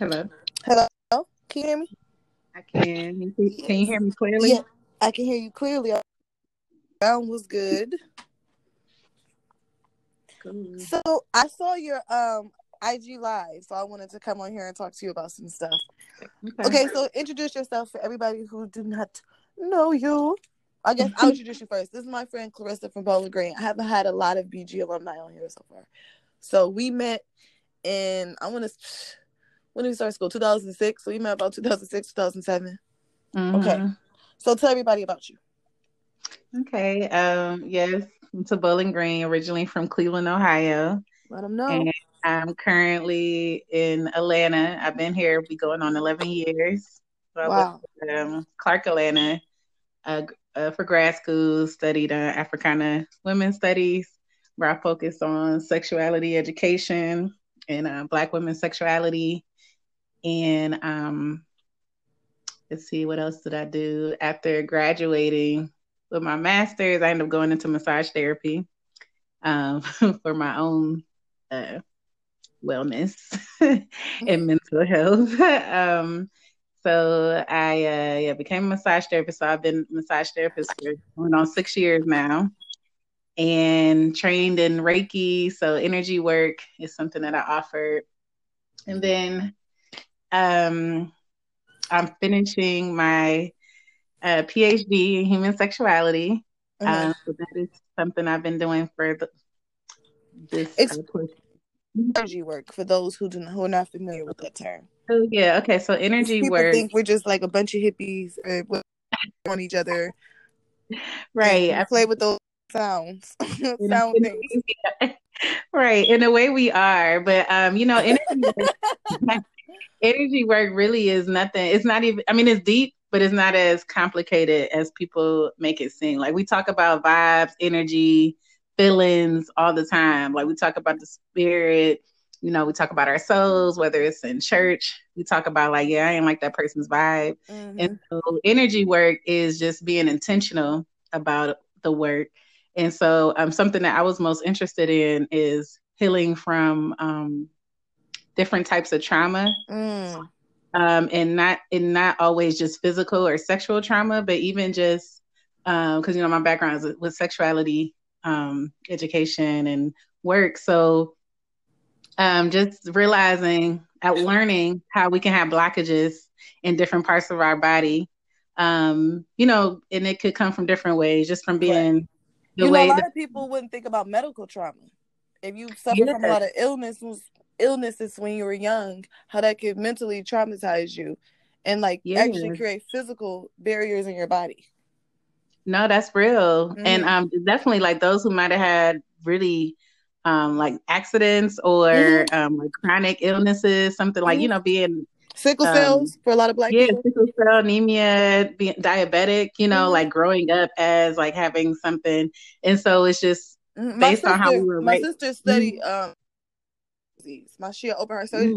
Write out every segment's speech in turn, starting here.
Hello. Hello. Can you hear me? I can. Can you hear me clearly? Yeah, I can hear you clearly. Sound was good. Cool. So I saw your um IG live, so I wanted to come on here and talk to you about some stuff. Okay. Okay, so introduce yourself for everybody who do not know you. I guess I'll introduce you first. This is my friend Clarissa from Bowling Green. I haven't had a lot of BG alumni on here so far. So we met in I want to when did we start school? 2006. So we met about 2006, 2007. Mhm. Okay. So tell everybody about you. Okay. Um. Yes. I'm to Bowling Green, originally from Cleveland, Ohio, Let them know. and I'm currently in Atlanta. I've been here. Be going on 11 years. So I Wow. went to um, Clark Atlanta uh, uh, for grad school. Studied uh, Africana women's studies, where I focused on sexuality education and uh, Black women's sexuality. And um, let's see, what else did I do after graduating with my master's? I ended up going into massage therapy um, for my own uh, wellness and mental health. um, so I uh, yeah became a massage therapist. So I've been massage therapist for going on six years now, and trained in Reiki. So energy work is something that I offered, and then um, I'm finishing my uh, PhD in human sexuality. Mhm. Um, so that is something I've been doing for the, this. Uh, energy work for those who do not, who are not familiar with that term. Oh, yeah. Okay. So energy People work. think we're just like a bunch of hippies uh, on each other. right. I play with those sounds, sound right in a way we are but um you know energy energy work really is nothing it's not even i mean it's deep but it's not as complicated as people make it seem like we talk about vibes energy feelings all the time like we talk about the spirit you know we talk about our souls whether it's in church we talk about like yeah i ain't like that person's vibe Mhm. and so energy work is just being intentional about the work. And so um, something that I was most interested in is healing from um, different types of trauma. Mm. Um, and not and not always just physical or sexual trauma, but even just because you know my background is with sexuality um, education and work. So um, just realizing, at learning how we can have blockages in different parts of our body. Um, you know, and it could come from different ways, just from being the You know, a lot that of people wouldn't think about medical trauma. If you suffer from a lot of illnesses, illnesses when you were young, how that could mentally traumatize you, and like actually create physical barriers in your body. No, that's real. Mhm. And um definitely like those who might have had really um like accidents or Mhm. um like chronic illnesses, something like, you know, being Sickle Um, cells for a lot of black yeah, people. sickle cell anemia, being diabetic, you know, Mhm. like growing up as like having something. And so it's just Mhm. My based on how we sister- were my raised. sister studied um disease. My she opened her surgery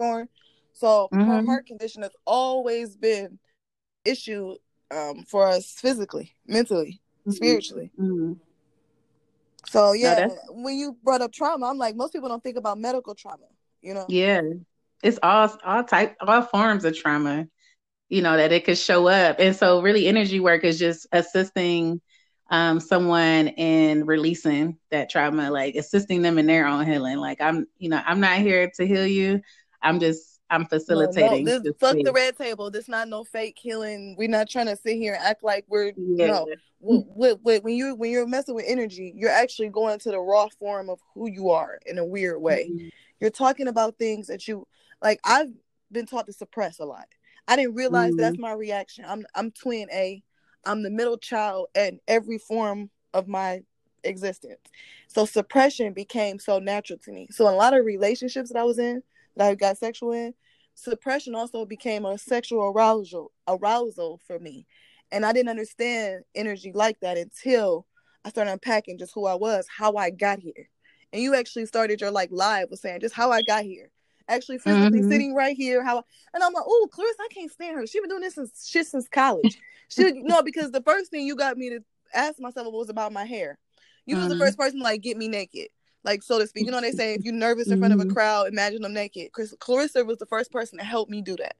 Mm. So her Mhm. heart condition has always been issue um for us physically, mentally, Mhm. spiritually. mm. So yeah, when you brought up trauma, I'm like, most people don't think about medical trauma, you know? Yeah. It's all all type all forms of trauma, you know, that it could show up. And so really energy work is just assisting um someone in releasing that trauma, like assisting them in their own healing. Like I'm, you know, I'm not here to heal you. I'm just I'm No, no, facilitating. this, fuck the red table. This not no fake healing. We're not trying to sit here and act like we're Yeah. no. Wh- wh- when you when you're messing with energy, you're actually going to the raw form of who you are in a weird way. Mhm. You're talking about things that you like. I've been taught to suppress a lot. I didn't realize Mhm. that's my reaction. I'm I'm twin A. I'm the middle child in every form of my existence. So suppression became so natural to me. So a lot of relationships that I was in, that I got sexual in, suppression also became a sexual arousal arousal for me. And I didn't understand energy like that until I started unpacking just who I was, how I got here. And you actually started your like live with saying just how I got here. Actually physically Mhm. sitting right here, how and I'm like, oh Clarissa, I can't stand her. She been doing this since shit since college. She no, because the first thing you got me to ask myself was about my hair. You was the Mhm. first person to like get me naked. like so to speak. You know they say if you're nervous in front of a mm-hmm. crowd, imagine them naked. Chris Clarissa was the first person to help me do that.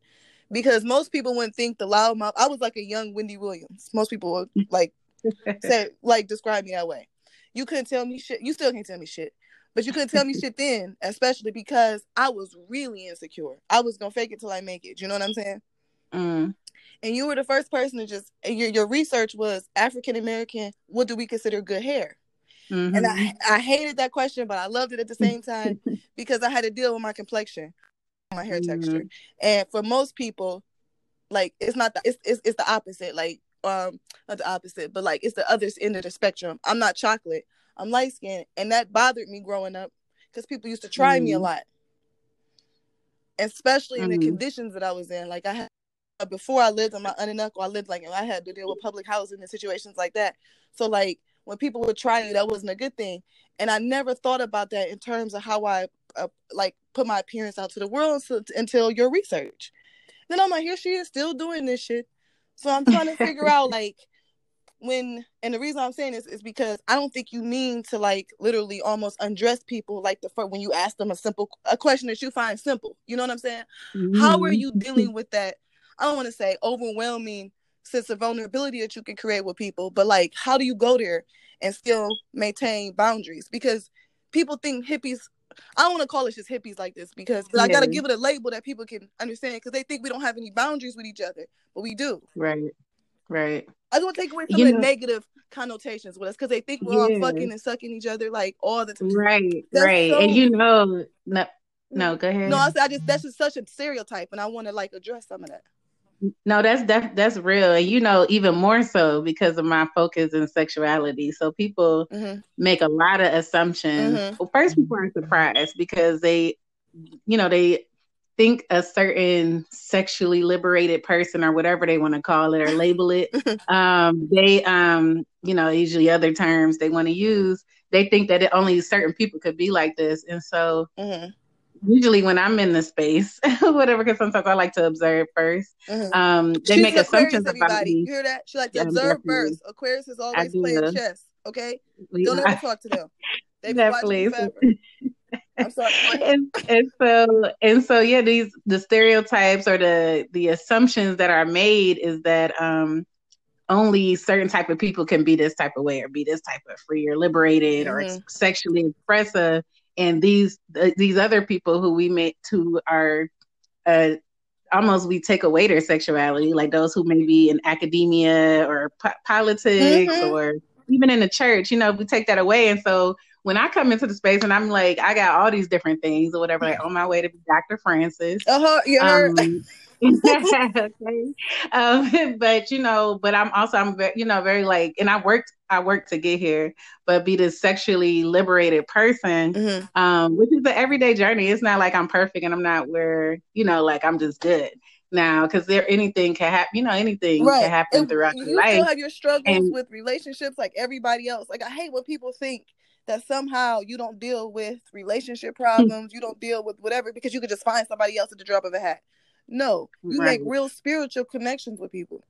Because most people wouldn't think the loud mouth. I was like a young Wendy Williams. Most people would like say like describe me that way. You couldn't tell me shit. You still can't tell me shit. But you couldn't tell me shit then, especially because I was really insecure. I was gonna fake it till I make it. You know what I'm saying? Mm. And you were the first person to just your your research was African American. What do we consider good hair? Mm-hmm. And I mm-hmm. I hated that question, but I loved it at the same time because I had to deal with my complexion, my hair mm-hmm. texture, and for most people, like it's not the, it's, it's it's the opposite. Like um not the opposite, but like it's the other end of the spectrum. I'm not chocolate. I'm light skinned, and that bothered me growing up because people used to try mm-hmm. me a mm-hmm. lot, especially in the mm-hmm. conditions that I was in. Like I had before I lived on my aunt and uncle, I lived like I had to deal with public housing and situations like that. So like when people would try me, that wasn't a good thing. And I never thought about that in terms of how I uh, like put my appearance out to the world so, until your research. Then I'm like, here she is still doing this shit. So I'm trying to figure out like when and the reason I'm saying this is because I don't think you mean to like literally almost undress people like the first when you ask them a simple a question that you find simple. You know what I'm saying? Mm-hmm. How are you dealing with that? I don't want to say overwhelming sense of vulnerability that you can create with people, but like how do you go there and still maintain boundaries? Because people think hippies I don't want to call it just hippies like this because yeah. I got to give it a label that people can understand because they think we don't have any boundaries with each other, but we do. Right. Right. I don't take away some you of know, the negative connotations with us because they think we're yeah. all fucking and sucking each other like all the time. Right. That's right. So, and you know, no, no, go ahead. No, I, I just that's just such a stereotype, and I want to like address some of that. No, that's that that's real, and you know even more so because of my focus in sexuality. So people mm-hmm. make a lot of assumptions. Mm-hmm. Well, first people are surprised because they, you know, they think a certain sexually liberated person or whatever they want to call it or label it. um, they, um, you know, usually other terms they want to use. They think that it, only certain people could be like this, and so. Mm-hmm usually when I'm in the space, whatever, because sometimes I like to observe 1st mm-hmm. Um, they She's make assumptions about me. You hear that? She like to observe first. Aquarius is always playing chess. Okay, don't ever talk to them. They definitely. I'm sorry. And, and so and so yeah, these the stereotypes or the the assumptions that are made is that um only certain type of people can be this type of way or be this type of free or liberated mm-hmm. or ex- sexually expressive and these th- these other people who we met who are uh, almost we take away their sexuality, like those who may be in academia or po- politics mm-hmm. or even in the church. You know, we take that away, and so when I come into the space and I'm like, I got all these different things or whatever, like on my way to be Dr. Francis. Uh huh. You heard. Um, okay. Um, but you know, but I'm also I'm very, you know very like, and I worked I worked to get here, but be this sexually liberated person, mm-hmm. um, which is the everyday journey. It's not like I'm perfect and I'm not where you know like I'm just good now because there anything can happen. You know, anything right. can happen and throughout your life. You still have your struggles and, with relationships like everybody else. Like I hate when people think that somehow you don't deal with relationship hmm. problems, you don't deal with whatever because you could just find somebody else at the drop of a hat. No, you right. make real spiritual connections with people.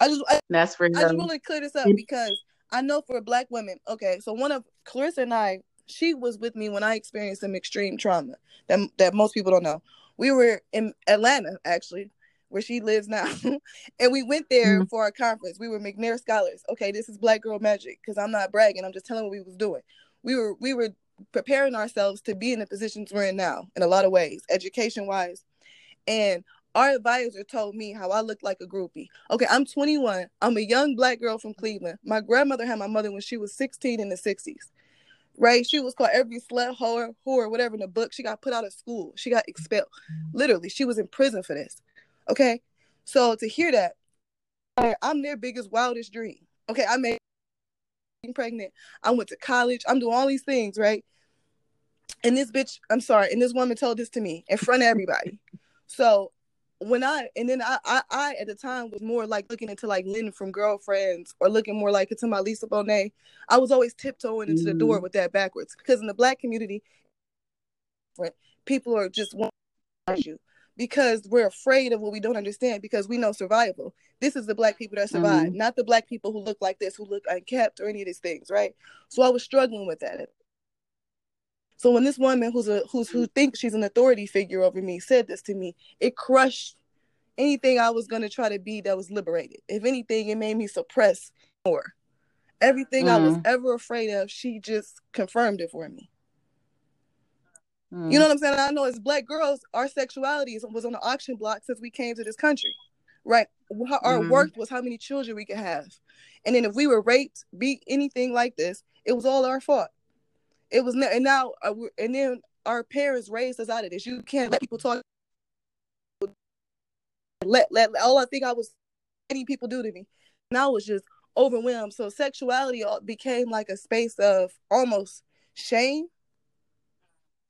I just I, that's for I just want to clear this up mm. because I know for black women, okay, so one of Clarissa and I, she was with me when I experienced some extreme trauma that that most people don't know. We were in Atlanta actually, where she lives now, and we went there mm-hmm. for a conference. We were McNair scholars. Okay, this is Black Girl Magic because I'm not bragging. I'm just telling what we was doing. We were we were preparing ourselves to be in the positions we're in now in a lot of ways, education wise, and our advisor told me how I looked like a groupie. Okay, I'm 21. I'm a young black girl from Cleveland. My grandmother had my mother when she was 16 in the 60s. Right? She was called every slut, whore, whore, whatever in the book. She got put out of school. She got expelled. Literally, she was in prison for this. Okay? So to hear that, I'm their biggest, wildest dream. Okay, I made pregnant. I went to college. I'm doing all these things, right? And this bitch, I'm sorry, and this woman told this to me in front of everybody. So when I and then I, I, I at the time was more like looking into like Lynn from girlfriends or looking more like into my Lisa Bonet. I was always tiptoeing into mm. the door mm-hmm. with that backwards because in the black community, people are just want you because we're afraid of what we don't understand because we know survival. This is the black people that survive, mm-hmm. not the black people who look like this, who look unkept or any of these things, right? So I was struggling with that. So when this woman who's a who's who thinks she's an authority figure over me said this to me, it crushed anything I was gonna try to be that was liberated. If anything, it made me suppress more. Everything mm. I was mm. ever afraid of, she just confirmed it for me. Mm. You know what I'm saying? I know as black girls, our sexuality was on the auction block since we came to this country, right? Our mm. worth was how many children we could have. And then if we were raped, beat anything like this, it was all our fault. It was, and now, uh, and then our parents raised us out of this. You can't let people talk. Let, let, all I think I was letting people do to me. And I was just overwhelmed. So sexuality became like a space of almost shame.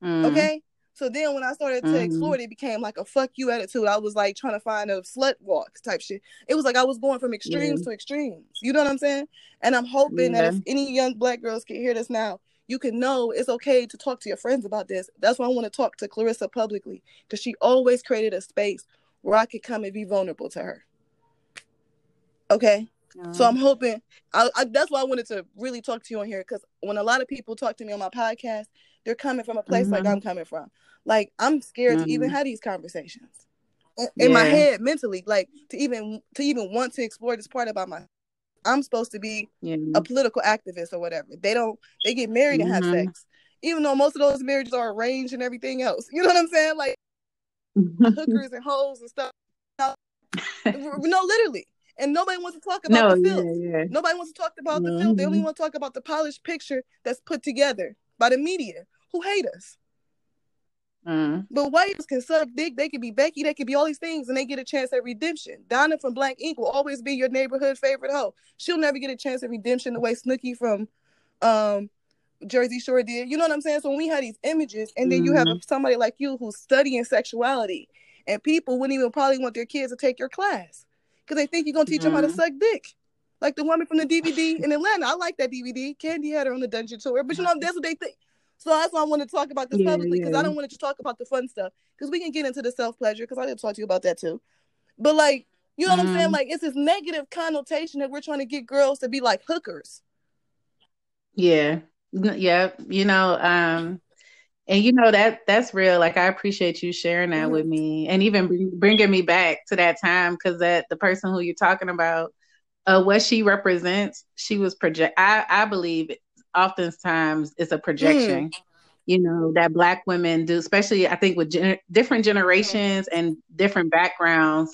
Mm. Okay. So then when I started to mm-hmm. explore it, it became like a fuck you attitude. I was like trying to find a slut walk type shit. It was like I was going from extremes yeah. to extremes. You know what I'm saying? And I'm hoping yeah. that if any young black girls can hear this now, you can know it's okay to talk to your friends about this. That's why I want to talk to Clarissa publicly because she always created a space where I could come and be vulnerable to her. Okay. So I'm hoping I, I, that's why I wanted to really talk to you on here because when a lot of people talk to me on my podcast, they're coming from a place mm-hmm. like I'm coming from. Like I'm scared mm-hmm. to even mm-hmm. have these conversations in, yeah. my head mentally, like to even to even want to explore this part about my. I'm supposed to be yeah. a political activist or whatever. They don't. They get married mm-hmm. and have mm-hmm. sex, even though most of those marriages are arranged and everything else. You know what I'm saying? Like hookers and hoes and stuff. no, literally. And nobody wants to talk about no, the filth. Yeah, yeah. Nobody wants to talk about mm-hmm. the filth. They only want to talk about the polished picture that's put together by the media who hate us. Mm. But whites can suck dick. They could be Becky. They could be all these things, and they get a chance at redemption. Donna from Black Ink will always be your neighborhood favorite hoe. She'll never get a chance at redemption the way Snooki from um, Jersey Shore did. You know what I'm saying? So when we have these images, and then mm. you have mm-hmm. somebody like you who's studying sexuality, and people wouldn't even probably want their kids to take your class because they think you're gonna teach mm. them how to mm-hmm. suck dick. Like the woman from the DVD in Atlanta. I like that DVD. Kandi had her on the dungeon tour, but you know that's what they think. So that's why I want to talk about this yeah, publicly because yeah. I don't want to just talk about the fun stuff because we can get into the self pleasure because I didn't talk to you about that too. But like, you know mm-hmm. what I'm saying? Mm-hmm. Like, it's this negative connotation that we're trying to get girls to be like hookers. Yeah, yeah. You know, um, and you know that that's real. Like, I appreciate you sharing that mm-hmm. with me and even bring, bringing me back to that time because that the person who you're talking about, uh, what she represents, she was project. I I believe oftentimes it's a projection. Mm. You know that black women do, especially I think with gen- different generations and different backgrounds,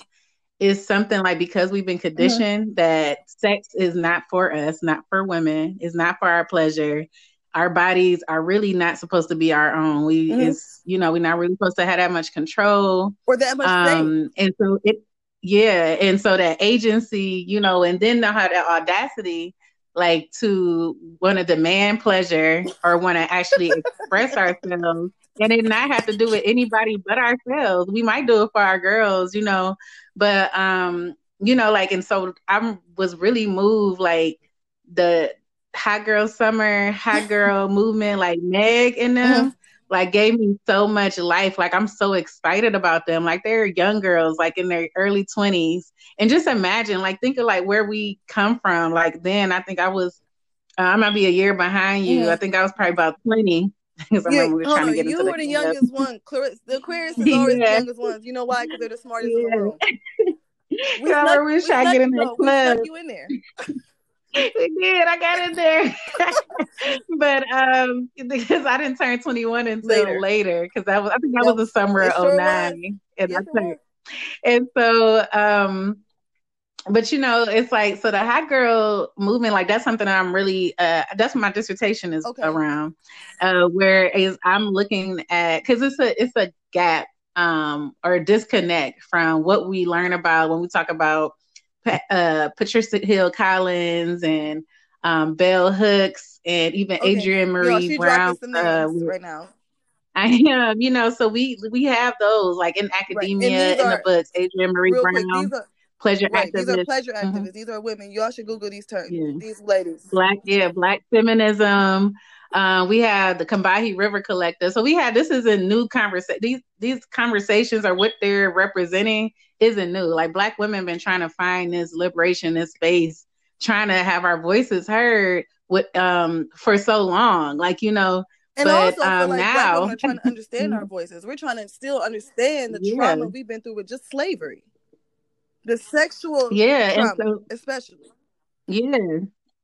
is something like because we've been mm-hmm. conditioned mm-hmm. that sex is not for us, not for women, is not for our pleasure. Our bodies are really not supposed to be our own. We mm-hmm. is you know we're not really supposed to have that much control or that much. Um, and so it yeah, and so that agency, you know, and then the, how that audacity like to want to demand pleasure or want to actually express ourselves and it not have to do with anybody but ourselves we might do it for our girls you know but um you know like and so i was really moved like the hot girl summer hot girl movement like meg and them mm-hmm like gave me so much life. Like I'm so excited about them. Like they're young girls, like in their early 20s. And just imagine, like think of like where we come from. Like then I think I was uh, I might be a year behind you. Yeah. I think I was probably about 20. yeah, we were trying to get you were the, the youngest one. The Aquarius is always yeah. the youngest ones. You know why? Because they're the smartest yeah. in the room. We, snuck, we, we to get in that club. We snuck you in there. We did. I got in there, but um, because I didn't turn 21 until later, because that was I think that yep. was the summer of sure 09, and I turned. And so, um, but you know, it's like so the hot girl movement, like that's something that I'm really uh that's what my dissertation is okay. around. Uh where is I'm looking at because it's a it's a gap um or disconnect from what we learn about when we talk about uh, Patricia Hill Collins and um, Bell Hooks and even okay. Adrienne Maree Yo, Brown. Uh, right now. I am, you know, so we we have those like in academia right. in are, the books. Adrienne Maree Brown. Quick, are, pleasure right, activists. These are pleasure mm-hmm. activists. Mm-hmm. These are women. Y'all should Google these terms. Yeah. These ladies. Black, yeah, black feminism. Uh, we have the Combahee River Collective. So we have this is a new conversation. These these conversations are what they're representing isn't new. Like black women been trying to find this liberation, this space, trying to have our voices heard with um for so long. Like, you know, And but, also um, like now, are trying to understand our voices. We're trying to still understand the yeah. trauma we've been through with just slavery, the sexual yeah, trauma, so, especially. Yeah,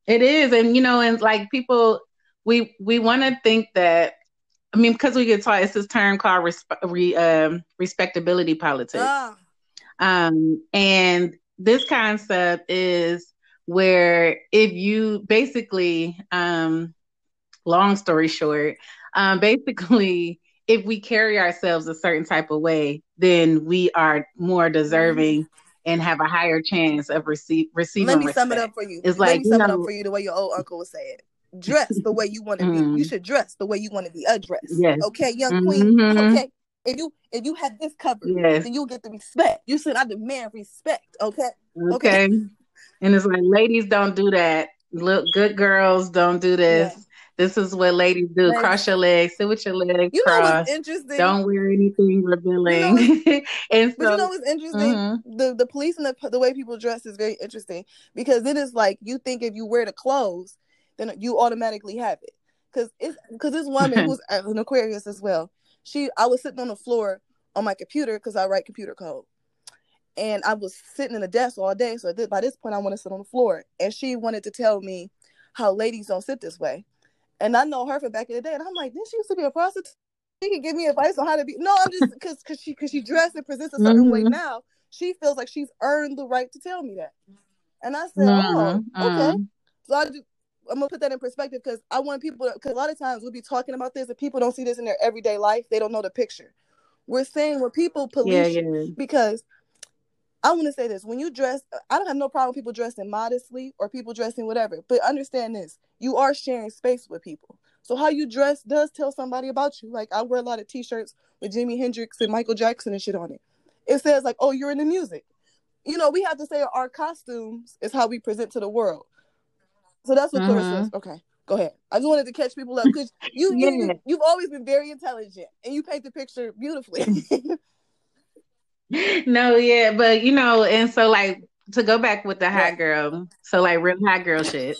it is, and you know, and like people, we we want to think that. I mean, because we get taught it's this term called resp- re, um, respectability politics, ah. um, and this concept is where if you basically um, long story short, um, basically, if we carry ourselves a certain type of way, then we are more deserving mm-hmm. and have a higher chance of receive, receiving. Let me respect. sum it up for you. It's Let like me sum know, it up for you the way your old uncle would say it. Dress the way you want to mm-hmm. be. You should dress the way you want to be addressed. Yes. Okay, young mm-hmm. queen. Okay. If you if you have this covered, yes. then you'll get the respect. You said I demand respect. Okay. Okay. okay. And it's like ladies don't do that. Look, good girls don't do this. Yeah. This is what ladies do: ladies. cross your legs, sit with your legs you crossed. Know what's interesting? Don't wear anything revealing. You know, and so, but you know what's interesting? Mm-hmm. The the police and the the way people dress is very interesting because it is like you think if you wear the clothes, then you automatically have it. Because it's because this woman who's an Aquarius as well. She I was sitting on the floor on my computer because I write computer code and I was sitting in the desk all day. So by this point, I want to sit on the floor. And she wanted to tell me how ladies don't sit this way. And I know her from back in the day, and I'm like, didn't she used to be a prostitute? She can give me advice on how to be. No, I'm just because because she because she dressed and presents a certain mm-hmm. way now. She feels like she's earned the right to tell me that. And I said, mm-hmm. oh, okay. Mm-hmm. So I just, I'm gonna put that in perspective because I want people because a lot of times we'll be talking about this and people don't see this in their everyday life. They don't know the picture. We're saying when people police yeah, yeah. because I want to say this: when you dress, I don't have no problem with people dressing modestly or people dressing whatever. But understand this: you are sharing space with people. So how you dress does tell somebody about you. Like I wear a lot of T-shirts with Jimi Hendrix and Michael Jackson and shit on it. It says like, "Oh, you're in the music." You know, we have to say our costumes is how we present to the world. So that's what Clarissa uh-huh. says. Okay, go ahead. I just wanted to catch people up because you, yeah. you you've always been very intelligent and you paint the picture beautifully. no, yeah, but you know, and so like to go back with the hot girl, so like real hot girl shit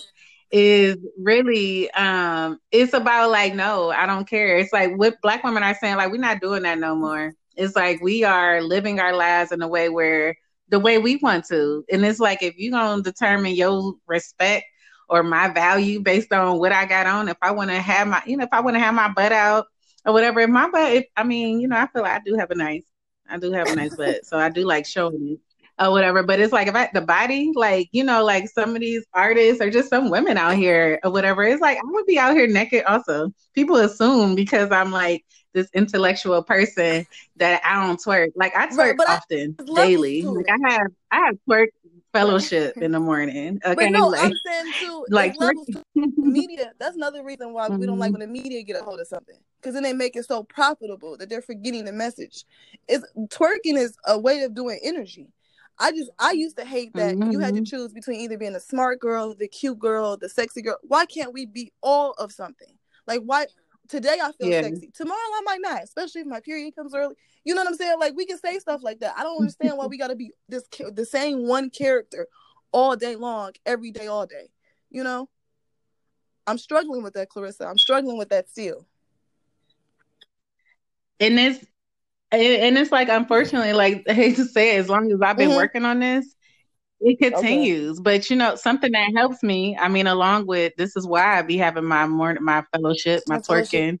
is really um it's about like no i don't care it's like what black women are saying like we're not doing that no more it's like we are living our lives in a way where the way we want to and it's like if you're gonna determine your respect or my value based on what i got on if i want to have my you know if i want to have my butt out or whatever if my butt if, i mean you know i feel like i do have a nice I do have a nice butt, so I do like showing it or whatever. But it's like if I the body, like you know, like some of these artists or just some women out here or whatever. It's like I would be out here naked. Also, people assume because I'm like this intellectual person that I don't twerk. Like I twerk right, often, I, daily. Like I have I have twerk fellowship in the morning. Okay, but no, like, I'm saying too, like media. That's another reason why mm-hmm. we don't like mm-hmm. when the media get a hold of something because then they make it so profitable that they're forgetting the message. It's twerking is a way of doing energy. I just I used to hate that mm-hmm. you had to mm-hmm. choose between either being a smart girl, the cute girl, the sexy girl. Why can't we be all of something? Like why today I feel yeah. sexy. Tomorrow I might not, especially if my period comes early. You know what I'm saying? Like we can say stuff like that. I don't understand why we got to be this the same one character all day long, every day, all day. You know, I'm struggling with that, Clarissa. I'm struggling with that still. And it's and it's like unfortunately, like I hate to say it, as long as I've been mm-hmm. working on this, it continues. Okay. But you know, something that helps me, I mean, along with this is why I be having my morning my fellowship, my, twerking.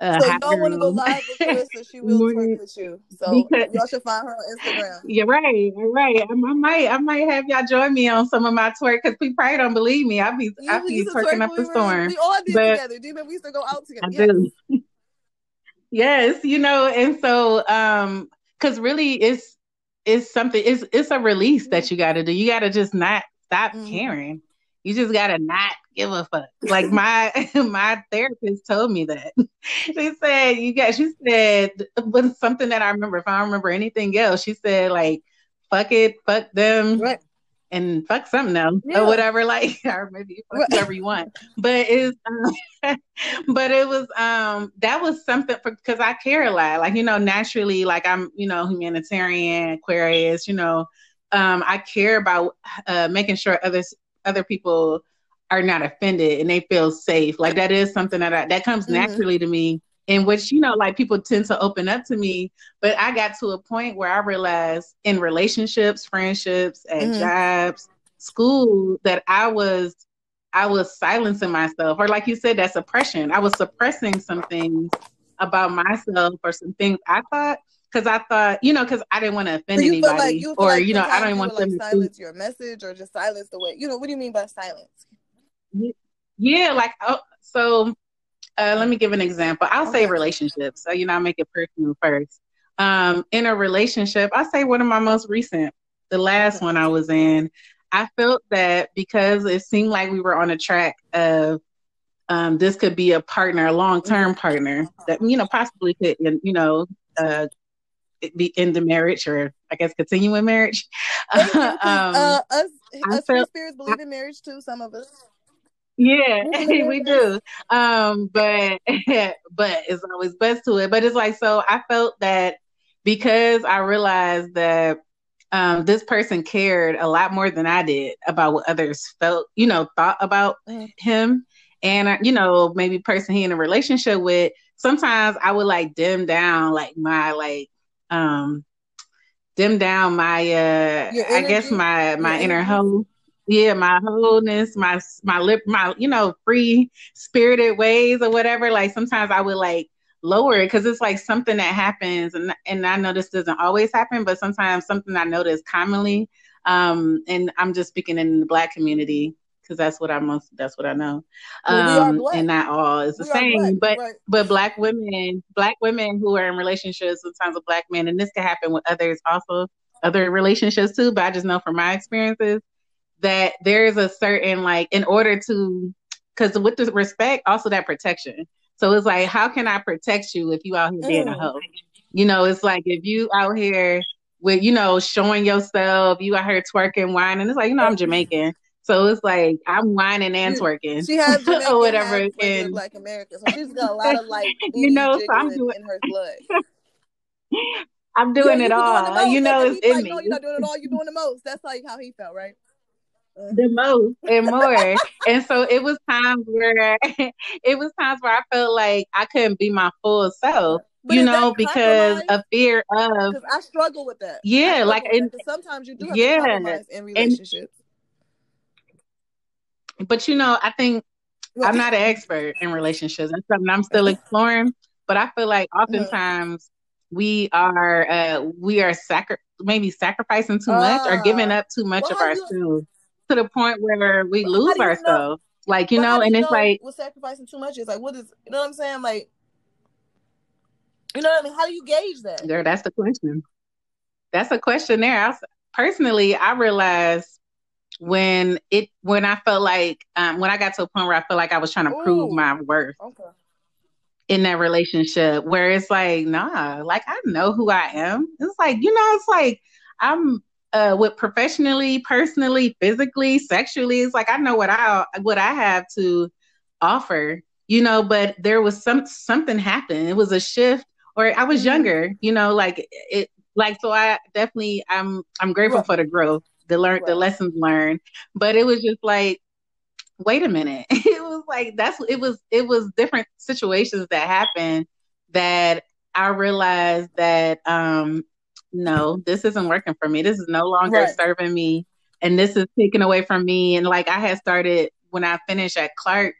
Uh, so y'all want to go live with Clarissa, she will twerk with you. So because, y'all should find her on Instagram. You're right. You're right. I, I, might I might have y'all join me on some of my twerk because people probably don't believe me. I be you, I be twerking up the storm. We all did but together. Do you remember we used to go out together? I do. yes, you know, and so um, because really it's it's something it's it's a release that you got to do. You got to just not stop mm-hmm. caring. You just gotta not give a fuck. Like my my therapist told me that. she said you got. She said, but something that I remember. If I don't remember anything else, she said like, "Fuck it, fuck them." And fuck something else yeah. or whatever, like or maybe fuck whatever you want. But it's um, but it was um that was something because I care a lot. Like, you know, naturally, like I'm, you know, humanitarian, Aquarius, you know, um, I care about uh making sure others other people are not offended and they feel safe. Like that is something that I, that comes mm-hmm. naturally to me in which you know like people tend to open up to me but i got to a point where i realized in relationships friendships at mm-hmm. jobs school that i was i was silencing myself or like you said that suppression i was suppressing some things about myself or some things i thought because I thought, you know, because I didn't want to offend so anybody, like, you or like you know, I don't want them like, to silence your message or just silence the way, you know, what do you mean by silence? Yeah, like oh, so uh, let me give an example. I'll say relationships. So, you know, I'll make it personal first. Um, in a relationship, I'll say one of my most recent, the last one I was in, I felt that because it seemed like we were on a track of um, this could be a partner, a long term partner that, you know, possibly could, you know, uh, be into marriage or I guess continue in marriage. um, uh, us, us felt, spirits believe in marriage too, some of us. Yeah, we do. Um, but but it's always best to it. But it's like so I felt that because I realized that um, this person cared a lot more than I did about what others felt, you know, thought about mm. him. And uh, you know, maybe person he in a relationship with, sometimes I would like dim down like my like um dim down my uh I guess my my inner energy. Yeah, my wholeness, my my lip, my you know free spirited ways or whatever. Like sometimes I would like lower it because it's like something that happens, and and I know this doesn't always happen, but sometimes something I notice commonly. Um, and I'm just speaking in the Black community because that's what I most that's what I know. Um, and not all is the we same, but right. but Black women, Black women who are in relationships sometimes with Black men, and this can happen with others also, other relationships too. But I just know from my experiences that there's a certain like in order to because with the respect also that protection so it's like how can i protect you if you out here being a mm. hoe you know it's like if you out here with you know showing yourself you out here twerking whining it's like you know i'm jamaican so it's like i'm whining and twerking she has or whatever in black america so she's got a lot of like you know so i'm doing in her blood I'm doing yeah, it all. You know, it's in like, me. No, you're not doing it all. You're doing the most. That's like how he felt, right? The most and more. and so it was times where it was times where I felt like I couldn't be my full self. But you know, because of fear of. I struggle with that. Yeah, like and, sometimes you do have yeah, to compromise in relationships. And, but you know, I think I'm not an expert in relationships. That's something I'm still exploring. But I feel like oftentimes we are uh, we are sacri- maybe sacrificing too much or giving ah. up too much well, of ourselves. You, to the point where we well, lose ourselves. Know? Like, you know, and it's like we're sacrificing too much. It's like what is you know what I'm saying? Like you know what I mean? How do you gauge that? There, that's the question. That's a question there. I, personally, I realized when it when I felt like um, when I got to a point where I felt like I was trying to Ooh, prove my worth okay. in that relationship, where it's like, nah, like I know who I am. It's like you know, it's like I'm uh with professionally, personally, physically, sexually. It's like I know what I what I have to offer, you know, but there was some something happened. It was a shift or I was mm-hmm. younger, you know, like it like so I definitely I'm I'm grateful right. for the growth, the learn right. the lessons learned. But it was just like wait a minute. it was like that's it was it was different situations that happened that I realized that um no, this isn't working for me. This is no longer right. serving me. And this is taken away from me. And like I had started when I finished at Clark,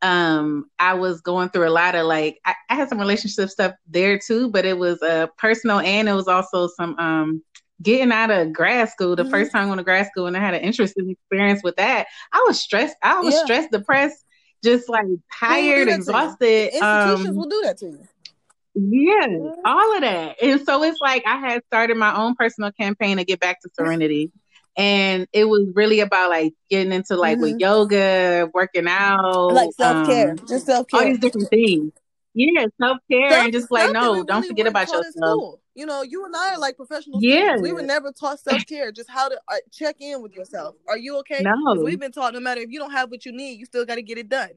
um, I was going through a lot of like I, I had some relationship stuff there too, but it was uh personal and it was also some um getting out of grad school the mm-hmm. first time I went to grad school and I had an interesting experience with that. I was stressed, I was yeah. stressed, depressed, just like tired, exhausted. Institutions um, will do that to you. Yeah, all of that. And so it's like I had started my own personal campaign to get back to serenity. And it was really about like getting into like mm-hmm. with yoga, working out, like self care, um, just self care, all these different things. Yeah, self care and just like no, don't forget about yourself. You know, you and I are like professionals. Yeah, we were never taught self care, just how to uh, check in with yourself. Are you okay? No, we've been taught no matter if you don't have what you need, you still got to get it done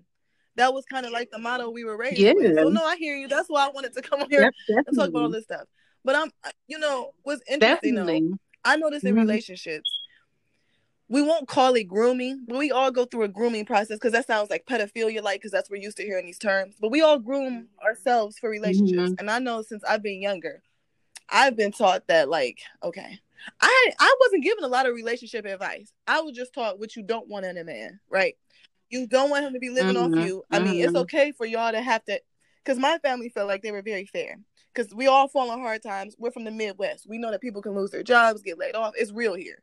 that was kind of like the motto we were raised yeah. with. So no, I hear you. That's why I wanted to come here and talk about all this stuff. But I'm, you know, what's interesting definitely. though, I noticed in mm-hmm. relationships we won't call it grooming, but we all go through a grooming process because that sounds like pedophilia, like because that's what we're used to hearing these terms. But we all groom ourselves for relationships, mm-hmm. and I know since I've been younger, I've been taught that like, okay, I I wasn't given a lot of relationship advice. I was just taught what you don't want in a man, right? You don't want him to be living mm-hmm. off you. I mean, mm-hmm. it's okay for y'all to have to, because my family felt like they were very fair. Because we all fall on hard times. We're from the Midwest. We know that people can lose their jobs, get laid off. It's real here.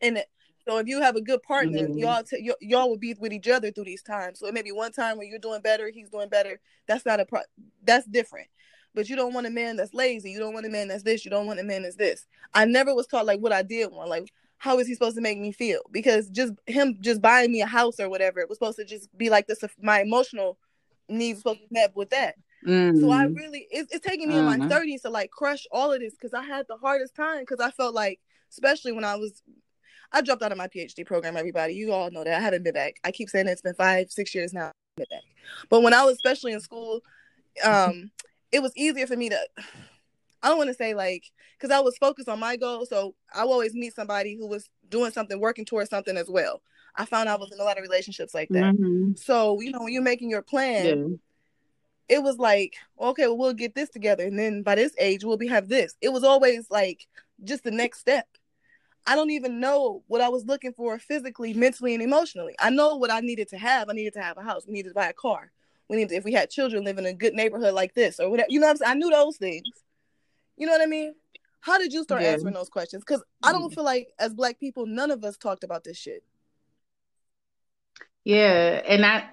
And so if you have a good partner, mm-hmm. y'all t- y- y'all will be with each other through these times. So it may be one time where you're doing better, he's doing better. That's not a pro- that's different. But you don't want a man that's lazy. You don't want a man that's this. You don't want a man that's this. I never was taught like what I did want. Like how is he supposed to make me feel? Because just him just buying me a house or whatever, it was supposed to just be like this. My emotional needs supposed to be met with that. Mm-hmm. So I mm-hmm. really, it's, it's taking me in my 30s mm-hmm. to like crush all of this because I had the hardest time because I felt like, especially when I was I dropped out of my PhD program, everybody. You all know that. I haven't been back. I keep saying it, it's been five, six years now. I've been back. But when I was especially in school, um, it was easier for me to I don't want to say like because I was focused on my goal. So I would always meet somebody who was doing something, working towards something as well. I found I was in a lot of relationships like that. Mm-hmm. So, you know, when you're making your plan, yeah. it was like, okay, well, we'll get this together. And then by this age, we'll be have this. It was always like just the next step. I don't even know what I was looking for physically, mentally, and emotionally. I know what I needed to have. I needed to have a house. We needed to buy a car. We needed, to, if we had children, live in a good neighborhood like this or whatever. You know what I'm saying? I knew those things. You know what I mean? How did you start yeah. answering those questions? Because I don't mm. feel like as Black people, none of us talked about this shit. Yeah, and I,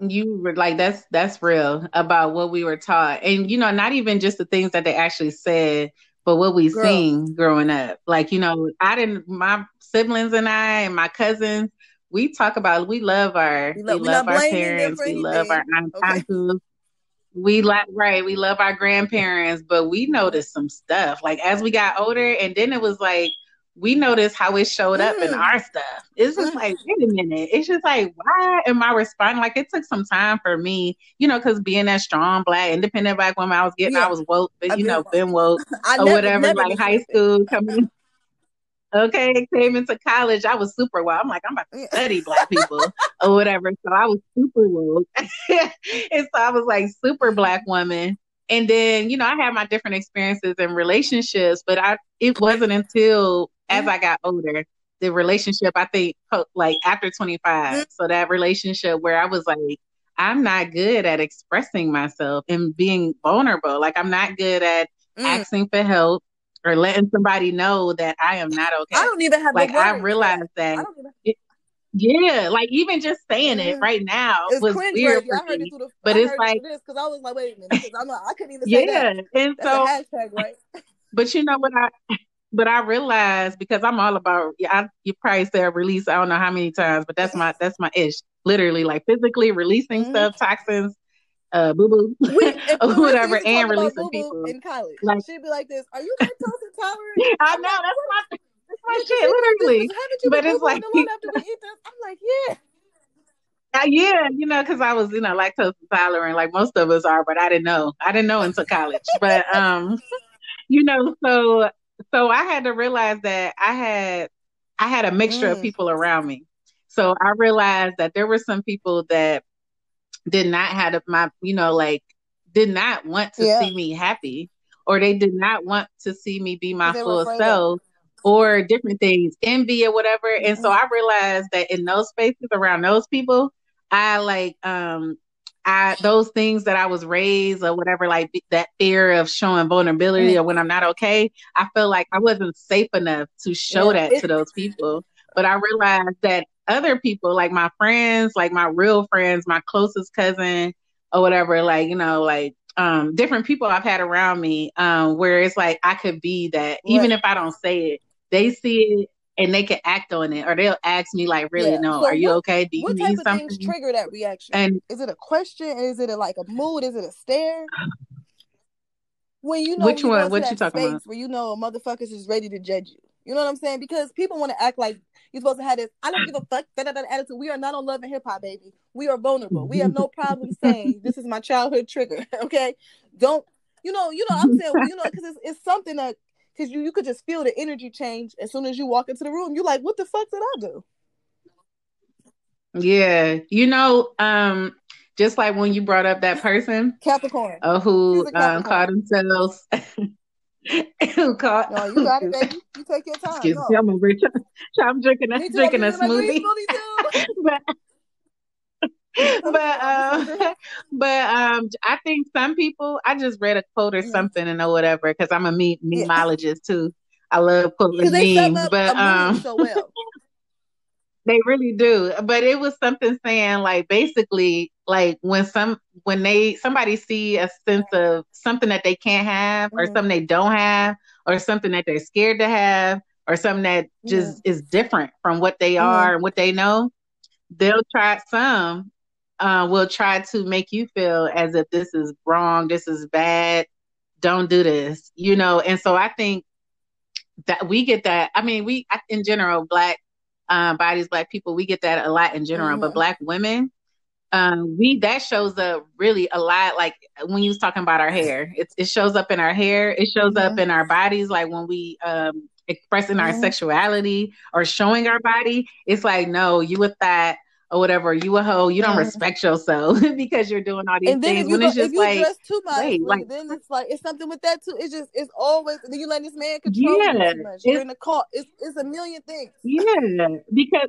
you were like, that's that's real about what we were taught, and you know, not even just the things that they actually said, but what we Girl. seen growing up. Like, you know, I didn't my siblings and I and my cousins, we talk about we love our we, love, we love our parents, we love our okay. uncles. We like right, we love our grandparents, but we noticed some stuff. Like as we got older, and then it was like we noticed how it showed up mm. in our stuff. It's just mm. like, wait a minute. It's just like, why am I responding? Like it took some time for me, you know, because being that strong black, independent black woman, I was getting, yeah. I was woke, but you know, been woke or never, whatever, never like high school coming. Okay, came into college, I was super woke. I'm like, I'm about to study black people or whatever. So I was super woke. and so I was like super black woman. And then, you know, I had my different experiences and relationships, but I it wasn't until as I got older, the relationship, I think, like after 25, mm-hmm. so that relationship where I was like, I'm not good at expressing myself and being vulnerable. Like, I'm not good at mm. asking for help or letting somebody know that I am not okay. I don't even have like I realized that. I it, yeah, like even just saying it right now it's was weird for me. The, but I it's like because I was like, wait a minute, because I'm not, I couldn't even say yeah, that. and That's so hashtag, right? But you know what I but I realized because I'm all about I, you probably said release I don't know how many times, but that's my that's my ish. Literally, like physically releasing mm-hmm. stuff, toxins, uh, boo boo, or whatever, and releasing people in college. Like, She'd be like this: "Are you lactose intolerant?" I know that's my that's my shit, literally. But it's like after we eat this? I'm like, yeah. Uh, yeah, you know, because I was, you know, lactose intolerant, like most of us are, but I didn't know. I didn't know until college. but um, you know, so so I had to realize that I had I had a mixture mm. of people around me. So I realized that there were some people that did not have my, you know, like did not want to yeah. see me happy or they did not want to see me be my full self or different things, envy or whatever. Mm-hmm. And so mm-hmm. I realized that in those spaces around those people, I like um I those things that I was raised or whatever, like that fear of showing vulnerability mm-hmm. or when I'm not okay, I feel like I wasn't safe enough to show yeah. that to those people. But I realized that other people, like my friends, like my real friends, my closest cousin or whatever, like, you know, like um different people I've had around me, um, where it's like I could be that right. even if I don't say it, they see it and they can act on it, or they'll ask me like, "Really, yeah. no, so are you what, okay? Do you what need something?" Things trigger that reaction? And is it a question? Is it a, like a mood? Is it a stare? When you know which one? What you talking about? Where you know a motherfucker is ready to judge you. You know what I'm saying? Because people want to act like you're supposed to have this. I don't give a fuck that attitude. We are not on love and hip hop, baby. We are vulnerable. We have no problem saying this is my childhood trigger. Okay, don't you know? You know I'm saying you know because it's, it's something that because you you could just feel the energy change as soon as you walk into the room. You're like, what the fuck did I do? Yeah, you know, um, just like when you brought up that person, Capricorn, uh, who um, called themselves. who called? No, you got it, baby. You take your time. Excuse no. me, I'm, over I'm drinking a drinking a smoothie. but but um, but um, I think some people. I just read a quote or mm-hmm. something and or whatever because I'm a meme- memeologist too. I love pulling memes, but um, so well. They really do. But it was something saying like basically like when some when they somebody see a sense of something that they can't have or mm-hmm. something they don't have or something that they're scared to have or something that just is different from what they mm-hmm. are and what they know, they'll try some uh, will try to make you feel as if this is wrong, this is bad, don't do this, you know. And so I think that we get that. I mean, we in general, black uh, bodies, black people, we get that a lot in general, mm-hmm. but black women, um, we that shows up really a lot. Like when you was talking about our hair, it, it shows up in our hair. It shows mm-hmm. up in our bodies. Like when we um, expressing mm-hmm. our sexuality or showing our body, it's like no, you with that or whatever, you a hoe, you don't respect yourself because you're doing all these and then things. If you, when it's just if like, dress too much, wait, like, then it's like it's something with that too. It's just it's always then you let this man control yeah, you too much. You're in the car. It's it's a million things. Yeah, because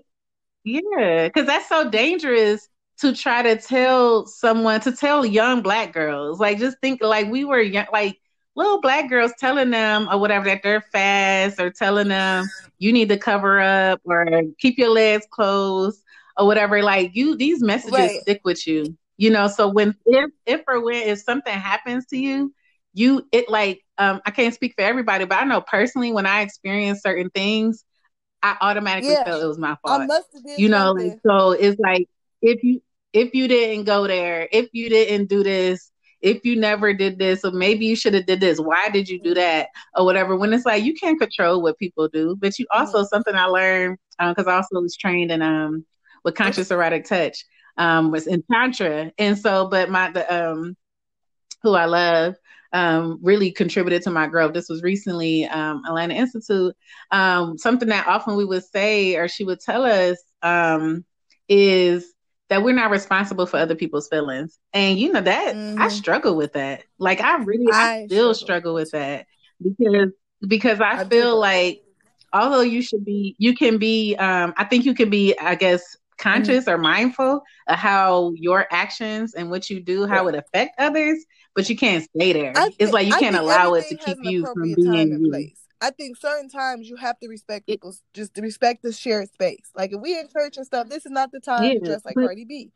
yeah, because that's so dangerous to try to tell someone to tell young black girls. Like just think like we were young, like little black girls telling them or whatever that they're fast or telling them you need to cover up or keep your legs closed or whatever. Like you, these messages right. stick with you, you know. So when if if or when if something happens to you, you it like um I can't speak for everybody, but I know personally when I experience certain things, I automatically yeah. felt it was my fault. you know, like so it's like if you if you didn't go there, if you didn't do this, if you never did this, or maybe you should have did this. Why did you do that, or whatever? When it's like you can't control what people do, but you also mm-hmm. something I learned because uh, I also was trained in um with conscious erotic touch um, was in tantra, and so but my the um, who I love um, really contributed to my growth. This was recently um, Atlanta Institute. Um, something that often we would say, or she would tell us, um, is that we're not responsible for other people's feelings. And you know that mm-hmm. I struggle with that. Like I really, I, I still struggle. struggle with that because because I, I feel like although you should be, you can be. Um, I think you can be, I guess, conscious mm-hmm. or mindful of how your actions and what you do, how it affect others, but you can't stay there. Think, it's like you can't allow it to keep you from being you. Place. I think certain times you have to respect people's just to respect the shared space. Like if we in church and stuff, this is not the time yeah, to dress like Cardi B.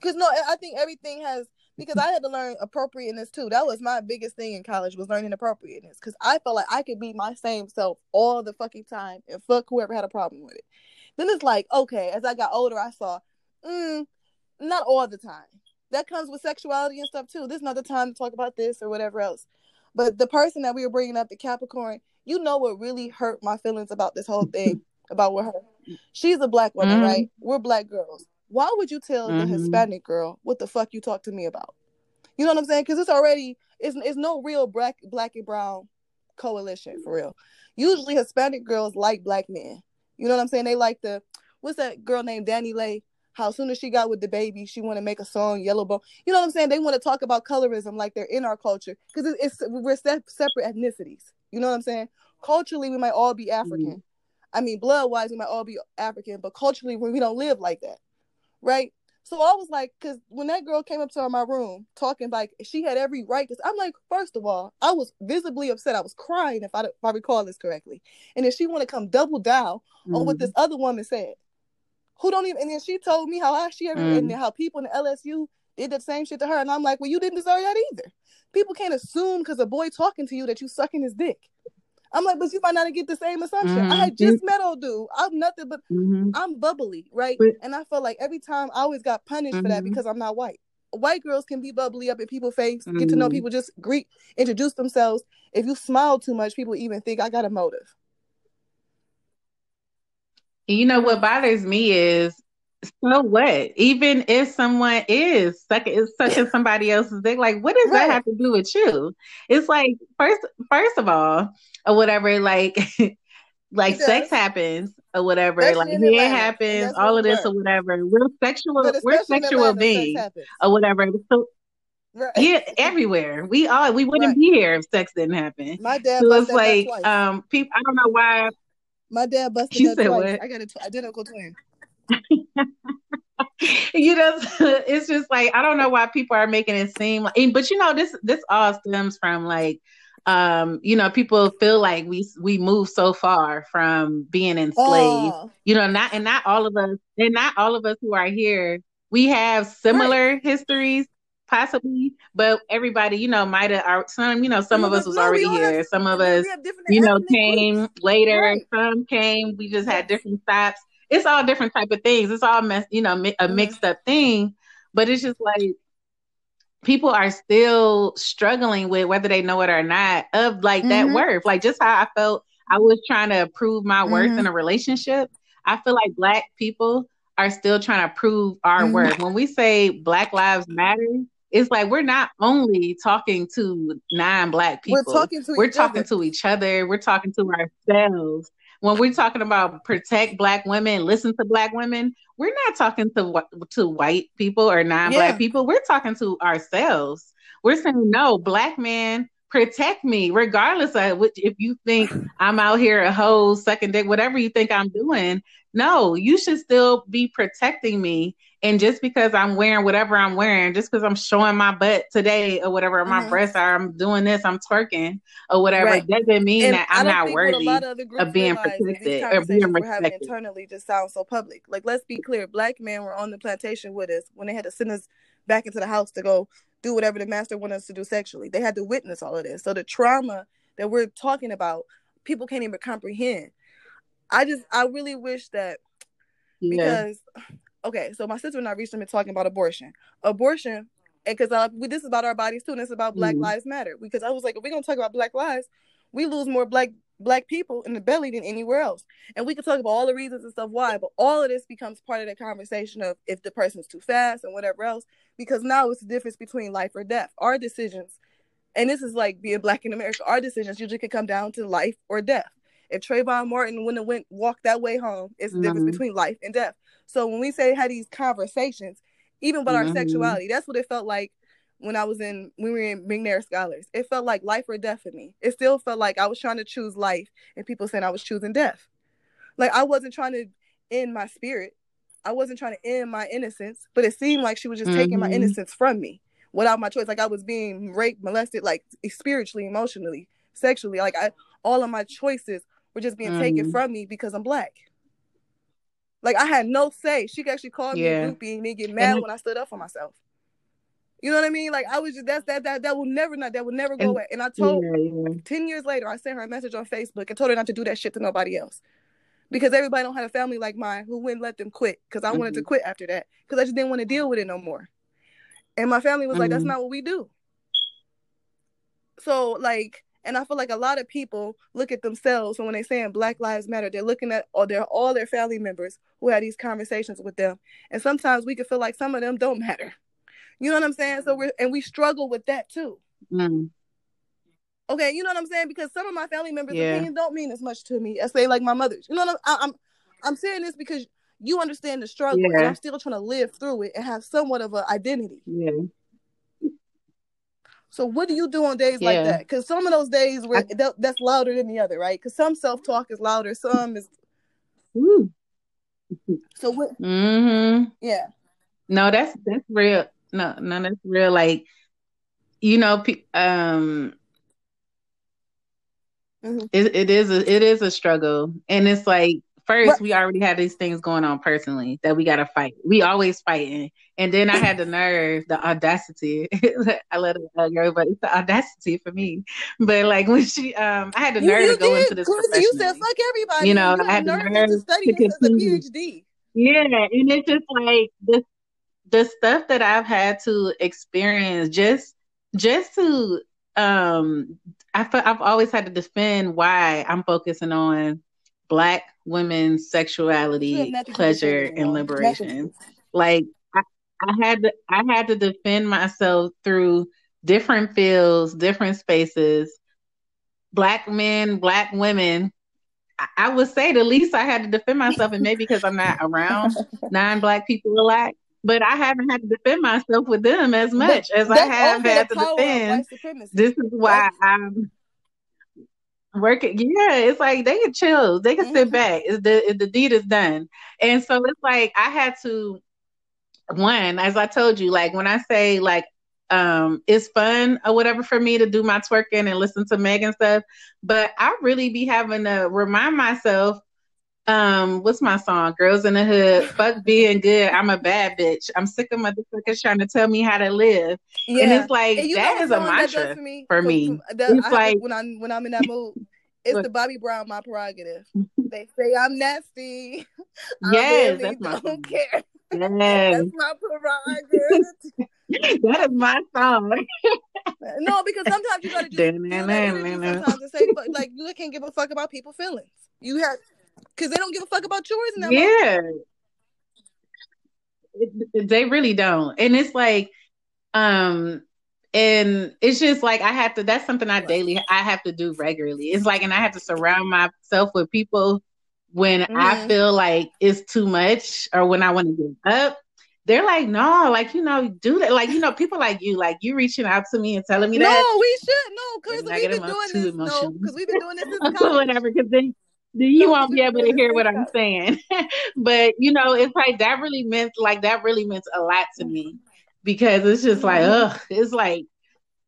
Because no, I think everything has because I had to learn appropriateness too. That was my biggest thing in college was learning appropriateness. Because I felt like I could be my same self all the fucking time and fuck whoever had a problem with it. Then it's like, okay, as I got older, I saw, mm, not all the time. That comes with sexuality and stuff too. This is not the time to talk about this or whatever else. But the person that we were bringing up, the Capricorn, you know what really hurt my feelings about this whole thing about with her. She's a black woman, mm-hmm. right? We're black girls. Why would you tell mm-hmm. the Hispanic girl what the fuck you talk to me about? You know what I'm saying? Because it's already it's it's no real black black and brown coalition for real. Usually Hispanic girls like black men. You know what I'm saying? They like the what's that girl named DaniLeigh? How soon as she got with DaBaby, she want to make a song Yellow Bone. You know what I'm saying? They want to talk about colorism like they're in our culture because it's, it's, we're se- separate ethnicities. You know what I'm saying? Culturally, we might all be African. Mm-hmm. I mean, blood wise, we might all be African, but culturally, we don't live like that, right? So I was like, because when that girl came up to my room talking like she had every right to, I'm like, first of all, I was visibly upset. I was crying if I if I recall this correctly, and then she want to come double down mm-hmm. on what this mm-hmm. other woman said, who don't even. And then she told me how I she ever mm-hmm. and how people in the LSU did the same shit to her, and I'm like, well, you didn't deserve that either. People can't assume because a boy talking to you that you sucking his dick. I'm like, but you might not get the same assumption. Mm-hmm. I had just met old dude. I'm nothing but mm-hmm. I'm bubbly, right? But, and I felt like every time I always got punished mm-hmm. for that mm-hmm. because I'm not white. White girls can be bubbly up in people's face, get to know mm-hmm. people, just greet, introduce themselves. If you smile too much, people even think I got a motive. You know what bothers me is so what? Even if someone is sucking sucking somebody else's dick, like what does right. that have to do with you? It's like first first of all, or whatever, like like sex happens or whatever, Especially like it happens, all of this or whatever. We're sexual we're sexual Atlanta, beings or whatever. So Right. Yeah, everywhere. We all we wouldn't right. be here if sex didn't happen. My dad. So it's like um, people. I don't know why. My dad busted she said twice. What? I got a tw- identical twin. you know, it's just like I don't know why people are making it seem like, but you know, this this all stems from like, um, you know, people feel like we we move so far from being enslaved. Oh. You know, not and not all of us, and not all of us who are here. We have similar right. histories, possibly, but everybody, you know, might have some, you know, some of us was already here. Have, some of us, you know, came groups. later. Right. Some came. We just had different stops. It's all different type of things. It's all mess, you know, a mm-hmm. mixed up thing. But it's just like people are still struggling with whether they know it or not of like mm-hmm. that worth. Like just how I felt I was trying to prove my worth mm-hmm. in a relationship. I feel like black people are still trying to prove our mm-hmm. worth. When we say Black Lives Matter, it's like we're not only talking to non-black people. We're talking to we're talking other. to each other. We're talking to ourselves. When we're talking about protect black women, listen to black women, we're not talking to to white people or non-black yeah. people. We're talking to ourselves. We're saying no, black man, protect me, regardless of which. If you think I'm out here a hoe, sucking dick, whatever you think I'm doing, no, you should still be protecting me and just because I'm wearing whatever I'm wearing, just because I'm showing my butt today or whatever, mm-hmm. my breasts are, I'm doing this, I'm twerking or whatever, right. doesn't mean and that I'm not worthy of, of being protected or being respected. internally just sounds so public. Like, let's be clear, black men were on the plantation with us when they had to send us back into the house to go do whatever the master wanted us to do sexually. They had to witness all of this. So the trauma that we're talking about, people can't even comprehend. I just, I really wish that because okay, so my sister and I recently been talking about abortion. Abortion, and because uh, this is about our bodies too, and it's about Black mm-hmm. Lives Matter. Because I was like, if we're gonna talk about Black lives, we lose more black black people in the belly than anywhere else. And we could talk about all the reasons and stuff why, but all of this becomes part of the conversation of if the person's too fast and whatever else, because now it's the difference between life or death. Our decisions, and this is like being black in America, our decisions usually can come down to life or death. If Trayvon Martin wouldn't have went walk that way home, it's the mm-hmm. difference between life and death. So when we say had these conversations, even about mm-hmm. our sexuality, that's what it felt like when I was in when we were in McNair Scholars. It felt like life or death for me. It still felt like I was trying to choose life and people saying I was choosing death. Like I wasn't trying to end my spirit. I wasn't trying to end my innocence, but it seemed like she was just mm-hmm. taking my mm-hmm. innocence from me without my choice. Like I was being raped, molested, like spiritually, emotionally, sexually. Like I all of my choices were just being mm-hmm. taken from me because I'm black. Like I had no say. She actually called yeah. me a groupie and then get mad when I stood up for myself. You know what I mean? Like I was just that's that that that will never not that will never go and, away. And I told yeah, yeah. ten years later, I sent her a message on Facebook and told her not to do that shit to nobody else. Because everybody don't have a family like mine who wouldn't let them quit. Because I mm-hmm. wanted to mm-hmm. quit after that. Because I just didn't want to deal with it no more. And my family was mm-hmm. like, that's mm-hmm. not what we do. So like and I feel like a lot of people look at themselves and when they're saying Black Lives Matter, they're looking at all their all their family members who had these conversations with them. And sometimes we can feel like some of them don't matter. You know what I'm saying? So we're and we struggle with that too. Mm. Okay, you know what I'm saying? Because some of my family members' yeah. opinions don't mean as much to me as say like my mother's. You know what I'm I'm I'm saying this because you understand the struggle yeah. and I'm still trying to live through it and have somewhat of an identity. Yeah. So what do you do on days yeah. like that? Because some of those days where I, that's louder than the other, right? Because some self talk is louder, some is. Ooh. So what? Mm-hmm. Yeah. No, that's that's real. No, no, that's real. Like, you know, um, mm-hmm. it, it is a it is a struggle, and it's like first we already had these things going on personally that we got to fight. We always fighting, and then I had the nerve, the audacity. I let it girl, but it's the audacity for me. But like when she, um, I had the nerve you, you to go did. into this. You said fuck everybody. You know, you I had the nerve to study to as a PhD. Yeah, and it's just like this, the stuff that I've had to experience just, just to, um, I I've always had to defend why I'm focusing on black women's sexuality, pleasure, and liberation. Like I, had to I had to defend myself through different fields, different spaces, black men, black women. I, I would say the least I had to defend myself, and maybe because I'm not around non black people a lot, but I haven't had to defend myself with them as much as I have had to defend. This is why I'm working. Yeah, it's like they can chill, they can mm-hmm. sit back. It's the the deed is done, and so it's like I had to. One, as I told you, like when I say like um it's fun or whatever for me to do my twerking and listen to Meg and stuff, but I really be having to remind myself um, what's my song? Girls in the Hood. Fuck being good. I'm a bad bitch. I'm sick of motherfuckers trying to tell me how to live. Yeah. And it's like and that is a mantra for me. For me. it's like when I'm when I'm in that mood. It's the Bobby Brown my prerogative. They say I'm nasty. Yes, I really don't care. Yes. That's my prerogative. that is my song. no, because sometimes you gotta just sometimes to say like you can't give a fuck about people's feelings. You have because they don't give a fuck about yours. In yeah, it, they really don't, and it's like, um, and it's just like I have to. That's something I daily I have to do regularly. It's like, and I have to surround myself with people when mm-hmm. I feel like it's too much or when I want to give up. They're like, no, like you know, do that. Like you know, people like you, like you reaching out to me and telling me no, that. No, we should no, because we've been doing this. No, because we've been doing this since college. Whatever, because then you won't be able to hear what I'm saying. but you know, it's like that really meant like that really meant a lot to me because it's just like, mm-hmm. ugh, it's like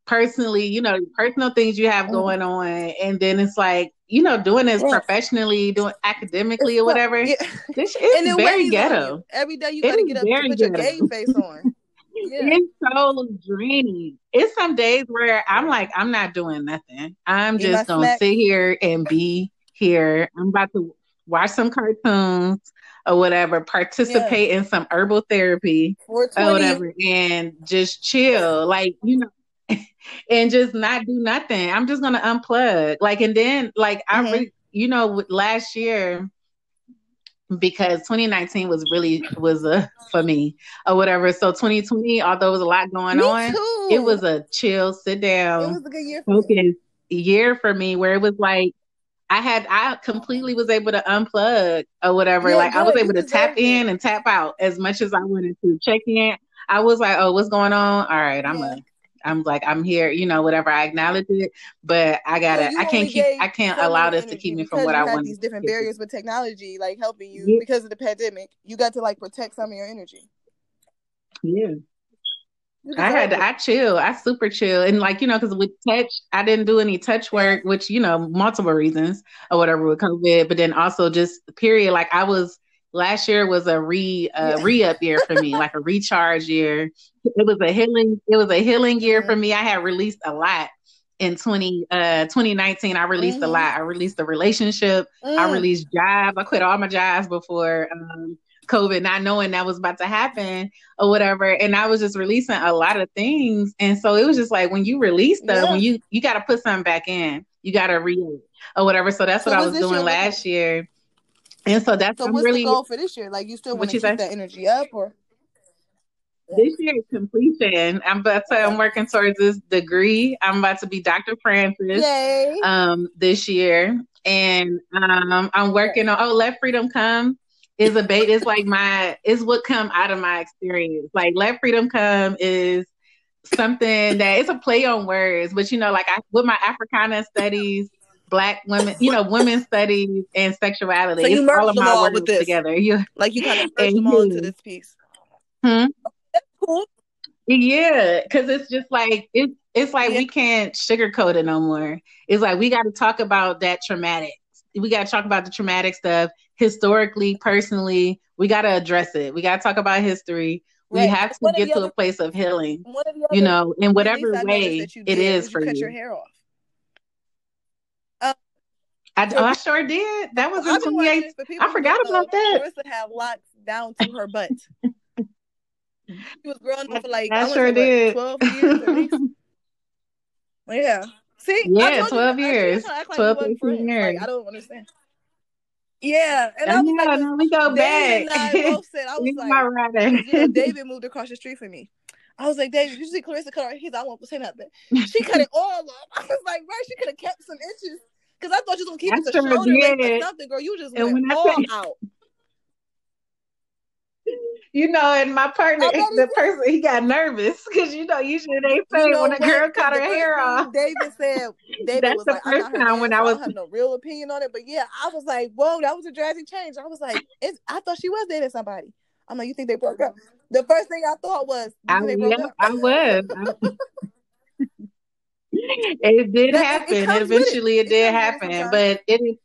personally, you know, personal things you have mm-hmm. going on, and then it's like, you know, doing this professionally, doing academically or whatever. Yeah. This is very ghetto. Every day you gotta get up and put your gay face on. Yeah. It's so draining. It's some days where I'm like, I'm not doing nothing. I'm just gonna snack. sit here and be here. I'm about to watch some cartoons or whatever, participate yeah. in some herbal therapy or whatever, and just chill. Like, you know, and just not do nothing. I'm just gonna unplug. Like, and then like mm-hmm. I re- you know, last year because 2019 was really was a for me or whatever. So 2020, although it was a lot going me on, too. it was a chill, sit down, it was a good year focus year for me where it was like I had I completely was able to unplug or whatever. Yeah, like good. I was able to tap in and tap out as much as I wanted to. Check in. I was like, oh, what's going on? All right, I'm yeah. a I'm like I'm here, you know, whatever. I acknowledge it, but I gotta. I can't keep. I can't allow this to keep me from what I want. These different barriers with technology, like helping you yeah. because of the pandemic. You got to like protect some of your energy. Yeah. I had to, I chill. I super chill. And like, you know, because with touch, I didn't do any touch work, which, you know, multiple reasons or whatever with COVID. But then also just period. Like I was last year was a re uh, re up year for me, like a recharge year. It was a healing, it was a healing year for me. I had released a lot in 20 uh 2019 i released mm-hmm. a lot i released the relationship mm. i released jobs i quit all my jobs before um COVID, not knowing that was about to happen or whatever. And I was just releasing a lot of things. And so it was just like when you release them, yeah. when you you gotta put something back in, you gotta re or whatever. So that's so what I was doing last year. And so that's so what's really, the goal for this year? Like you still want to keep say? that energy up or this year is completion. I'm about to I'm working towards this degree. I'm about to be Dr. Francis Yay. um this year. And um I'm working on oh let freedom come is a bait. It's like my is what come out of my experience. Like let freedom come is something that it's a play on words, but you know, like I with my Africana studies, black women, you know, women's studies and sexuality. So you it's all of my all with this. together. You like you kind of merge them all into this piece. Hmm? That's cool. Yeah, because it's just like it's it's like yeah. we can't sugarcoat it no more. It's like we got to talk about that traumatic. We got to talk about the traumatic stuff historically, personally, we got to address it. We got to talk about history. Right. We have to get to other, a place of healing, you know, in whatever way it is for you. Cut your hair off. I, oh, I sure did. That was in 2018. I forgot about that. Marissa had locks down to her butt. she was growing up for like I, I sure did. 12 years yeah. See, yeah, 12 years. 12, 15 years. Like, I don't understand. Yeah, and I, I was know, like, no, we go David back. And I both said, I was like, my you know, David moved across the street from me. I was like, David, you see Clarissa cut her hair? I won't say nothing. She cut it all off. I was like, right, she could have kept some inches. Because I thought you was gonna keep I it to shoulder length or something, girl. You just and went all out you know, and my partner, the person, he got nervous because you know, usually they say you know when a girl cut her hair off. David said, David That's was the like, first time when I was. I have no real opinion on it, but yeah, I was like, whoa, that was a drastic change. I was like, I thought she was dating somebody. I'm like, you think they broke up? The first thing I thought was, I, yeah, I was. it did that, happen. It Eventually, it, it did happen, but it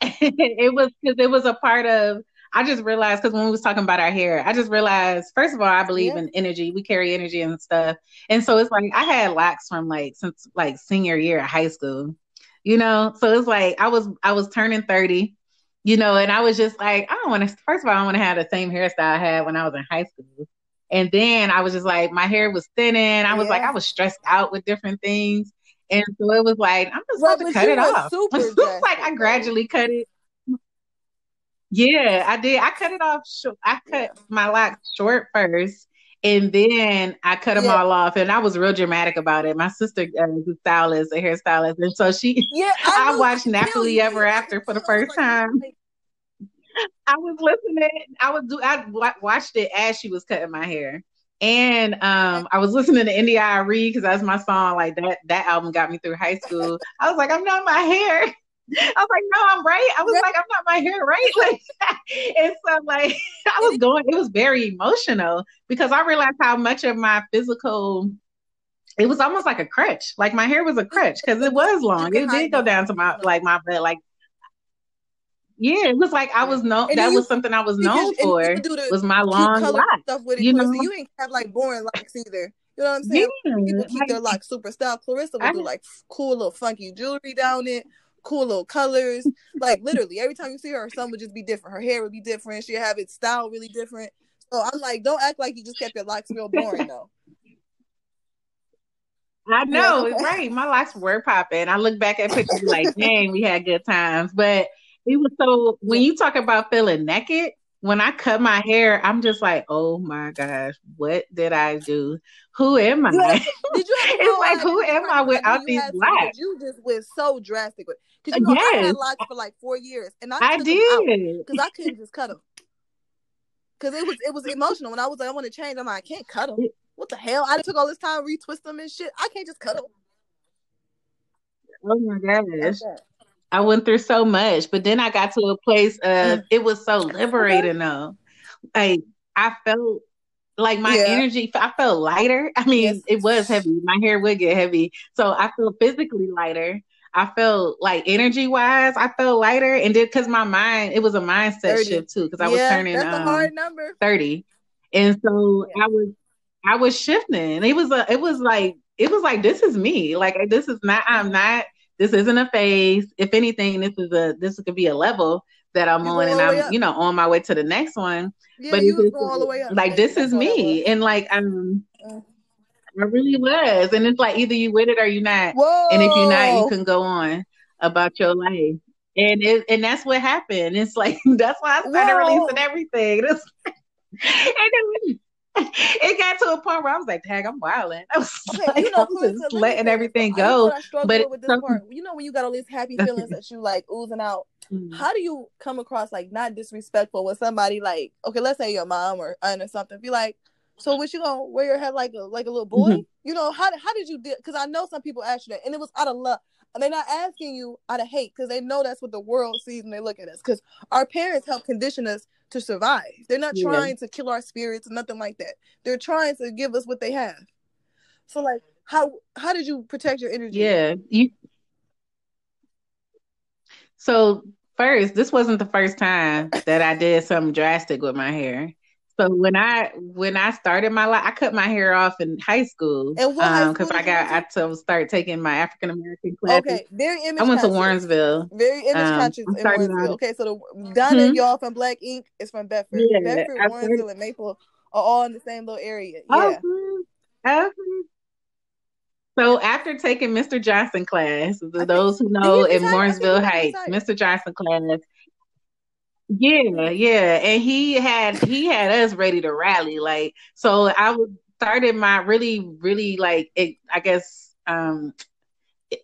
it was because it was a part of I just realized because when we was talking about our hair, I just realized first of all, I believe yeah. in energy. We carry energy and stuff, and so it's like I had locks from like since like senior year of high school, you know. So it's like I was I was turning thirty, you know, and I was just like I don't want to. First of all, I want to have the same hairstyle I had when I was in high school, and then I was just like my hair was thinning. I was yeah. like I was stressed out with different things. And so it was like, I'm just well, about to cut it off. Super like I gradually cut it yeah, I did. I cut it off short. I cut my locks short first, and then I cut them yeah. all off. And I was real dramatic about it. My sister uh, is a stylist, a hairstylist, and so she. Yeah, I, I watched Nappily Ever After for the first time. I was listening. I was do. I watched it as she was cutting my hair, and um, I was listening to "Indie India.Arie because that's my song. Like that. That album got me through high school. I was like, I'm not my hair. I was like, no, I'm right. I was like, I'm not my hair right. Like, and so like I was going, it was very emotional because I realized how much of my physical it was almost like a crutch. Like my hair was a crutch because it was long. It did go down to my like my butt. Like yeah, it was like I was known. That you, was something I was known for. The, was my long. Stuff with it, you know, you ain't have like boring locks either. You know what I'm saying? Yeah, People keep like, their locks super style. Clarissa would I, do like cool little funky jewelry down it cool little colors. like literally, every time you see her, her son would just be different. Her hair would be different. She'd have it style really different. So I'm like, don't act like you just kept your locks real boring though. I know, yeah. right. My locks were popping. I look back at pictures like, dang, we had good times. But it was so when you talk about feeling naked, when I cut my hair, I'm just like, oh my gosh, what did I do? Who am I? did you it's like, who am I without these locks? You just went so drastic with because you know yes. I had locks for like four years, and I, I did because I couldn't just cut them because it was it was emotional. When I was like, I want to change, I'm like, I can't cut them. What the hell? I took all this time retwist them and shit. I can't just cut them. Oh my gosh. I went through so much, but then I got to a place of it was so liberating though. Like I felt like my yeah. energy, I felt lighter. I mean, yes. it was heavy. My hair would get heavy. So I feel physically lighter. I felt like energy wise, I felt lighter. And then because my mind, it was a mindset 30. shift too, because I was turning that's um, a hard number. 30. And so yeah. I was I was shifting. It was a it was like it was like this is me. Like this is not I'm not this isn't a phase. If anything, this is a this could be a level that I'm on, and I'm you know on my way to the next one. Yeah, but you going all the way up. Like this is me, and like. Mm. I really was, and it's like either you with it or you not. Whoa. And if you're not, you can go on about your life. And it, and that's what happened. It's like that's why I started Whoa. releasing everything. It's, and it, it got to a point where I was like, "Tag, I'm wilding." I was okay, like, you know, I'm just letting everything go. But with this part, you know, when you got all these happy feelings that you like oozing out, mm-hmm. how do you come across like not disrespectful with somebody like, okay, let's say your mom or aunt or something, be like, "So, what you gonna wear your head like a like a little boy?" Mm-hmm. You know, how how did you do? Because I know some people ask you that, and it was out of love. And they're not asking you out of hate because they know that's what the world sees when they look at us. Because our parents help condition us to survive. They're not yeah. trying to kill our spirits, or nothing like that. They're trying to give us what they have. So like how how did you protect your energy? Yeah. You so first, this wasn't the first time that I did something drastic with my hair. So when I when I started my life, I cut my hair off in high school. And what because um, I got I to start taking my African American classes. Okay, very image. I went conscious. to Warrensville. Very image um, conscious in Warrensville. Okay, so the Donna mm-hmm. y'all from Black Ink is from Bedford. Yeah, Bedford, I Warrensville, started... and Maple are all in the same little area. Yeah. Okay. So after taking Mr. Johnson class, those who know in Warrensville Heights, Mr. Johnson class, Yeah, yeah. And he had he had us ready to rally. Like so I was started my really, really like it, I guess um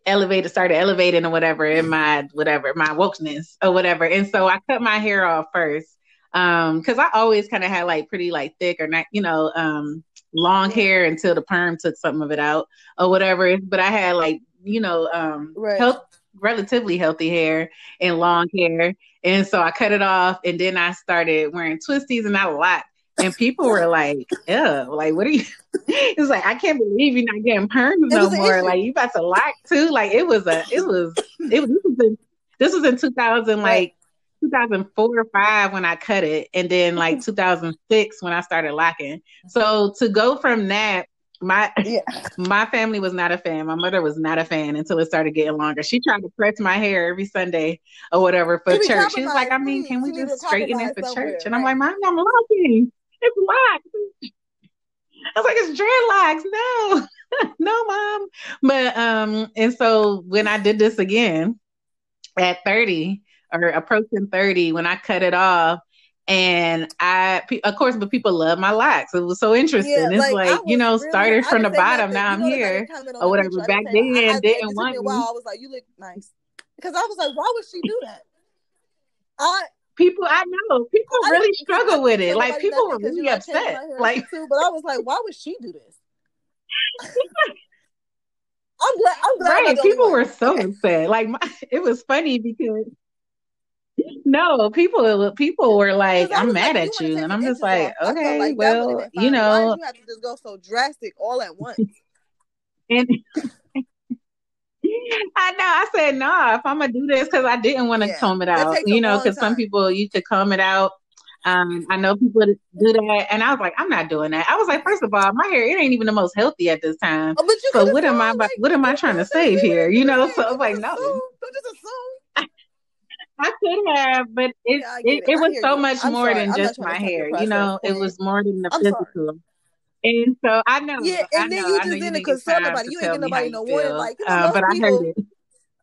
elevated started elevating or whatever in my whatever, my wokeness or whatever. And so I cut my hair off first. Um, because I always kind of had like pretty like thick or not, you know, um long hair until the perm took some of it out or whatever. But I had like, you know, um right. health relatively healthy hair and long hair. And so I cut it off and then I started wearing twisties and not a lot. And people were like, "Yeah, like what are you?" it's like I can't believe you're not getting perms no more. Like you about to lock too. Like it was a, it was, it was. This was in, this was in 2000, like 2004 or five when I cut it, and then like 2006 when I started locking. So to go from that my yeah. my family was not a fan. My mother was not a fan until it started getting longer. She tried to press my hair every Sunday or whatever for church. She was like, I mean, can we just straighten it for church? And I'm like, Mom, I'm locking. It's locked. I was like, it's dreadlocks. No, no, mom. But um, and so when I did this again at 30 or approaching 30, when I cut it off, and I, of course, but people love my locks. It was so interesting. Yeah, it's like, like you know, really, started from the bottom. Now I'm here or whatever. Back then, I, I, didn't want. Me. While I was like, you look nice, because I was like, why would she do that? I people I know people I really struggle with it. Like people were really upset. Like, too, but I was like, why would she do this? I'm glad. I'm glad right. People were so upset. Like my, it was funny because no, people people were like, "I'm mad like, at you," and I'm just like, off. "Okay, like well, you know." you have to just go so drastic all at once? and I know. I said, "Nah, if I'm gonna do this, because I didn't want to yeah, comb it out, you know, because some people you could comb it out." Um, I know people do that, and I was like, I'm not doing that. I was like, first of all, my hair it ain't even the most healthy at this time. Oh, so what am I? Like, what am I trying to save here? You know? So I was like, no. Don't just assume. I could have, but it yeah, it, it, it was so you. much I'm more sorry. than I'm just my hair. You know, it was more than the I'm physical. Sorry. And so I know. Yeah, and I then know, you just didn't consult nobody. You ain't get nobody no warning. Like, you know, uh, but people, I heard it.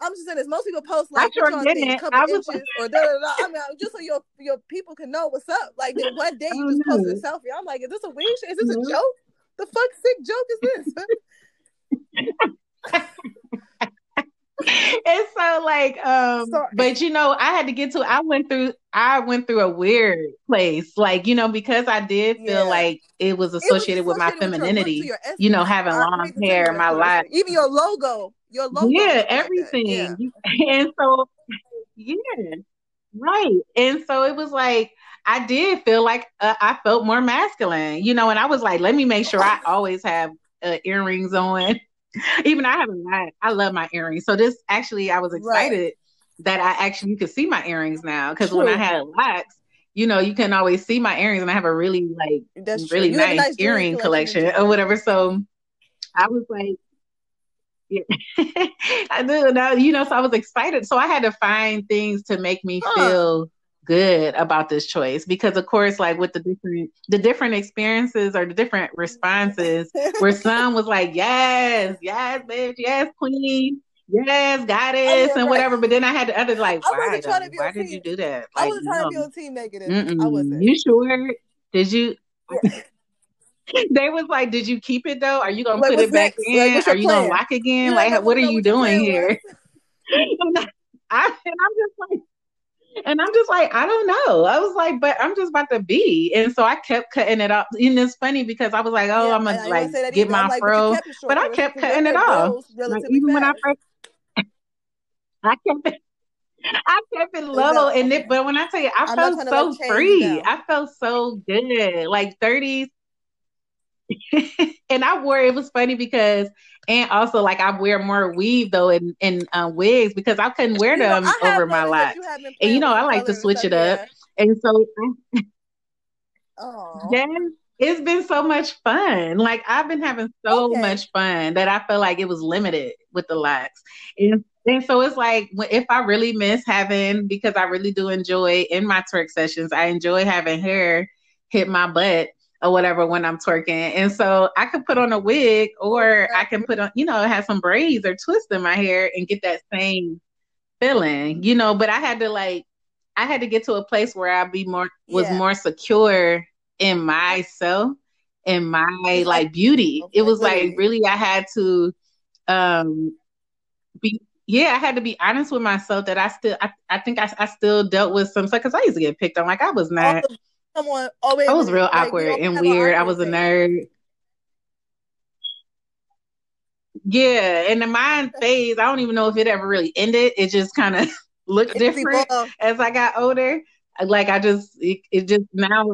I'm just saying this. Most people post like I sure didn't. a couple I was, inches or da, da, da. I mean, just so your your people can know what's up. Like then one day you just know. posted a selfie. I'm like, is this a weird? Is this a joke? The fuck sick joke is this? and so like um Sorry. but you know i had to get to i went through i went through a weird place. Like you know because i did feel yeah. like it was associated, it was associated with my femininity your, your you know having long hair my life. Even your logo your logo yeah everything like yeah. and so yeah right. And so it was like i did feel like uh, i felt more masculine you know and i was like let me make sure i always have uh, earrings on Even I haven't lied. I love my earrings. So this actually, I was excited right. that I actually you could see my earrings now because when I had locks, you know, you can always see my earrings, and I have a really like That's really nice, nice, earring collection, collection or whatever. So I was like, yeah, I do now. You know, so I was excited. So I had to find things to make me huh. feel good about this choice because of course like with the different the different experiences or the different responses where some was like yes yes bitch yes queen yes goddess and right. whatever but then i had the other like why, why did you do that like, i was trying no. to be on team negative Mm-mm. i wasn't you sure did you they was like did you keep it though are you gonna like, put it back next? in like, are you plan? gonna lock again like what are you doing here I, and i'm just like and I'm just like, I don't know. I was like, but I'm just about to be. And so I kept cutting it off. And it's funny because I was like, oh, yeah, I'm gonna like get my like, fro. But, I kept cutting it off. Like, even fast. when I first I kept it I kept it low and it but when I tell you I I'm felt so like free. I felt so good. Like 30s. and I wore it was funny because and also like I wear more weave though in in uh, wigs because I couldn't wear them you know, over my locks. And you know I like to switch it up, and so oh. yes, it's been so much fun. Like I've been having so okay. much fun that I felt like it was limited with the locks, and and so it's like if I really miss having because I really do enjoy in my twerk sessions, I enjoy having hair hit my butt or whatever when I'm twerking. And so I could put on a wig or I can put on, you know, have some braids or twist in my hair and get that same feeling, you know, but I had to like I had to get to a place where I'd be more was yeah. more secure in myself in my like beauty. It was like really I had to um be yeah, I had to be honest with myself that I still I, I think I, I still dealt with some stuff because I used to get picked on. Like I was not someone oh, I was real like, awkward and weird. I was a nerd. Yeah, and the mind phase, I don't even know if it ever really ended. It just kind of looked different as I got older. Like I just it, it just now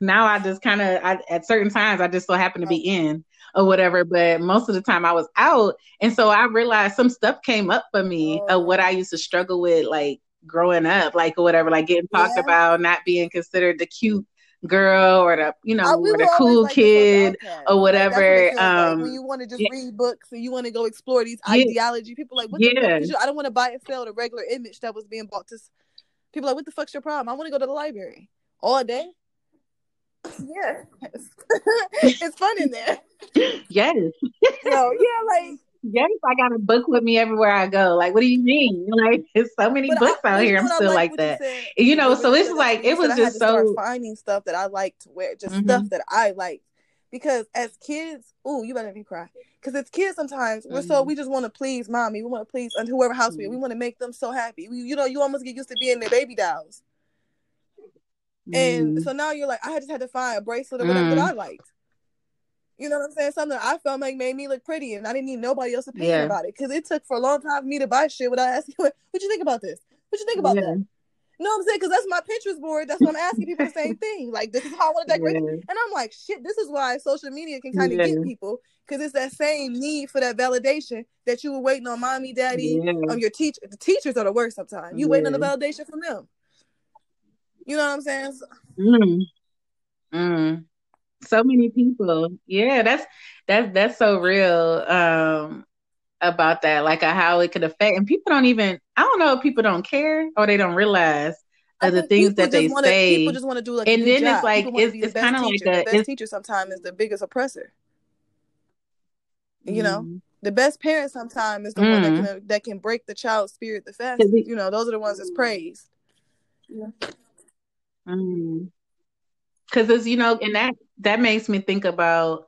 now I just kind of at certain times I just so happen to be in or whatever. But most of the time I was out, and so I realized some stuff came up for me oh. of what I used to struggle with, like growing up, like or whatever, like getting talked yeah. about, not being considered the cute girl or the you know oh, we or the cool like kid or whatever. Like. Um, when you want to just yeah. read books and you want to go explore these yeah. ideology, people like what yeah. the fuck I don't want to buy and sell the regular image that was being bought to. People like what the fuck's your problem? I want to go to the library all day. Yeah, it's fun in there. Yes. so yeah, like yes, I got a book with me everywhere I go. Like, what do you mean? Like, there's so many but books I, out here. I'm still like, like that. You, you know, so it's like it was just so finding stuff that I like to wear, just mm-hmm. stuff that I like. Because as kids, oh, you better let me cry. Because as kids, sometimes we're mm-hmm. so we just want to please mommy, we want to please and whoever house mm-hmm. we, we want to make them so happy. We, you know, you almost get used to being their baby dolls. And mm. so now you're like, I just had to find a bracelet or whatever that I liked. You know what I'm saying? Something I felt like made me look pretty, and I didn't need nobody else's opinion yeah. about it because it took for a long time for me to buy shit without asking, "What you think about this? What you think about yeah. that?" You know what I'm saying? Because that's my Pinterest board. That's what I'm asking people the same thing. Like, this is how I want to decorate. Yeah. And I'm like, shit, this is why social media can kind of yeah. get people. Because it's that same need for that validation that you were waiting on mommy, daddy, yeah. um, your teacher. The teachers are the worst sometimes. You waiting on the validation from them. You know what I'm saying? So, mm. Mm. So many people. Yeah, that's that's that's so real. Um about that, like uh, how it could affect, and people don't even. I don't know if people don't care or they don't realize of the things that they wanna, say. People just want to do like, and then job. it's like it's, it's kind of like the best teacher sometimes is the biggest oppressor. You know, mm. the best parent sometimes is the mm. one that mm. can that can break the child's spirit the fastest. You know, those are the ones that's praised. Yeah. Mm. Cause it's you know, and that that makes me think about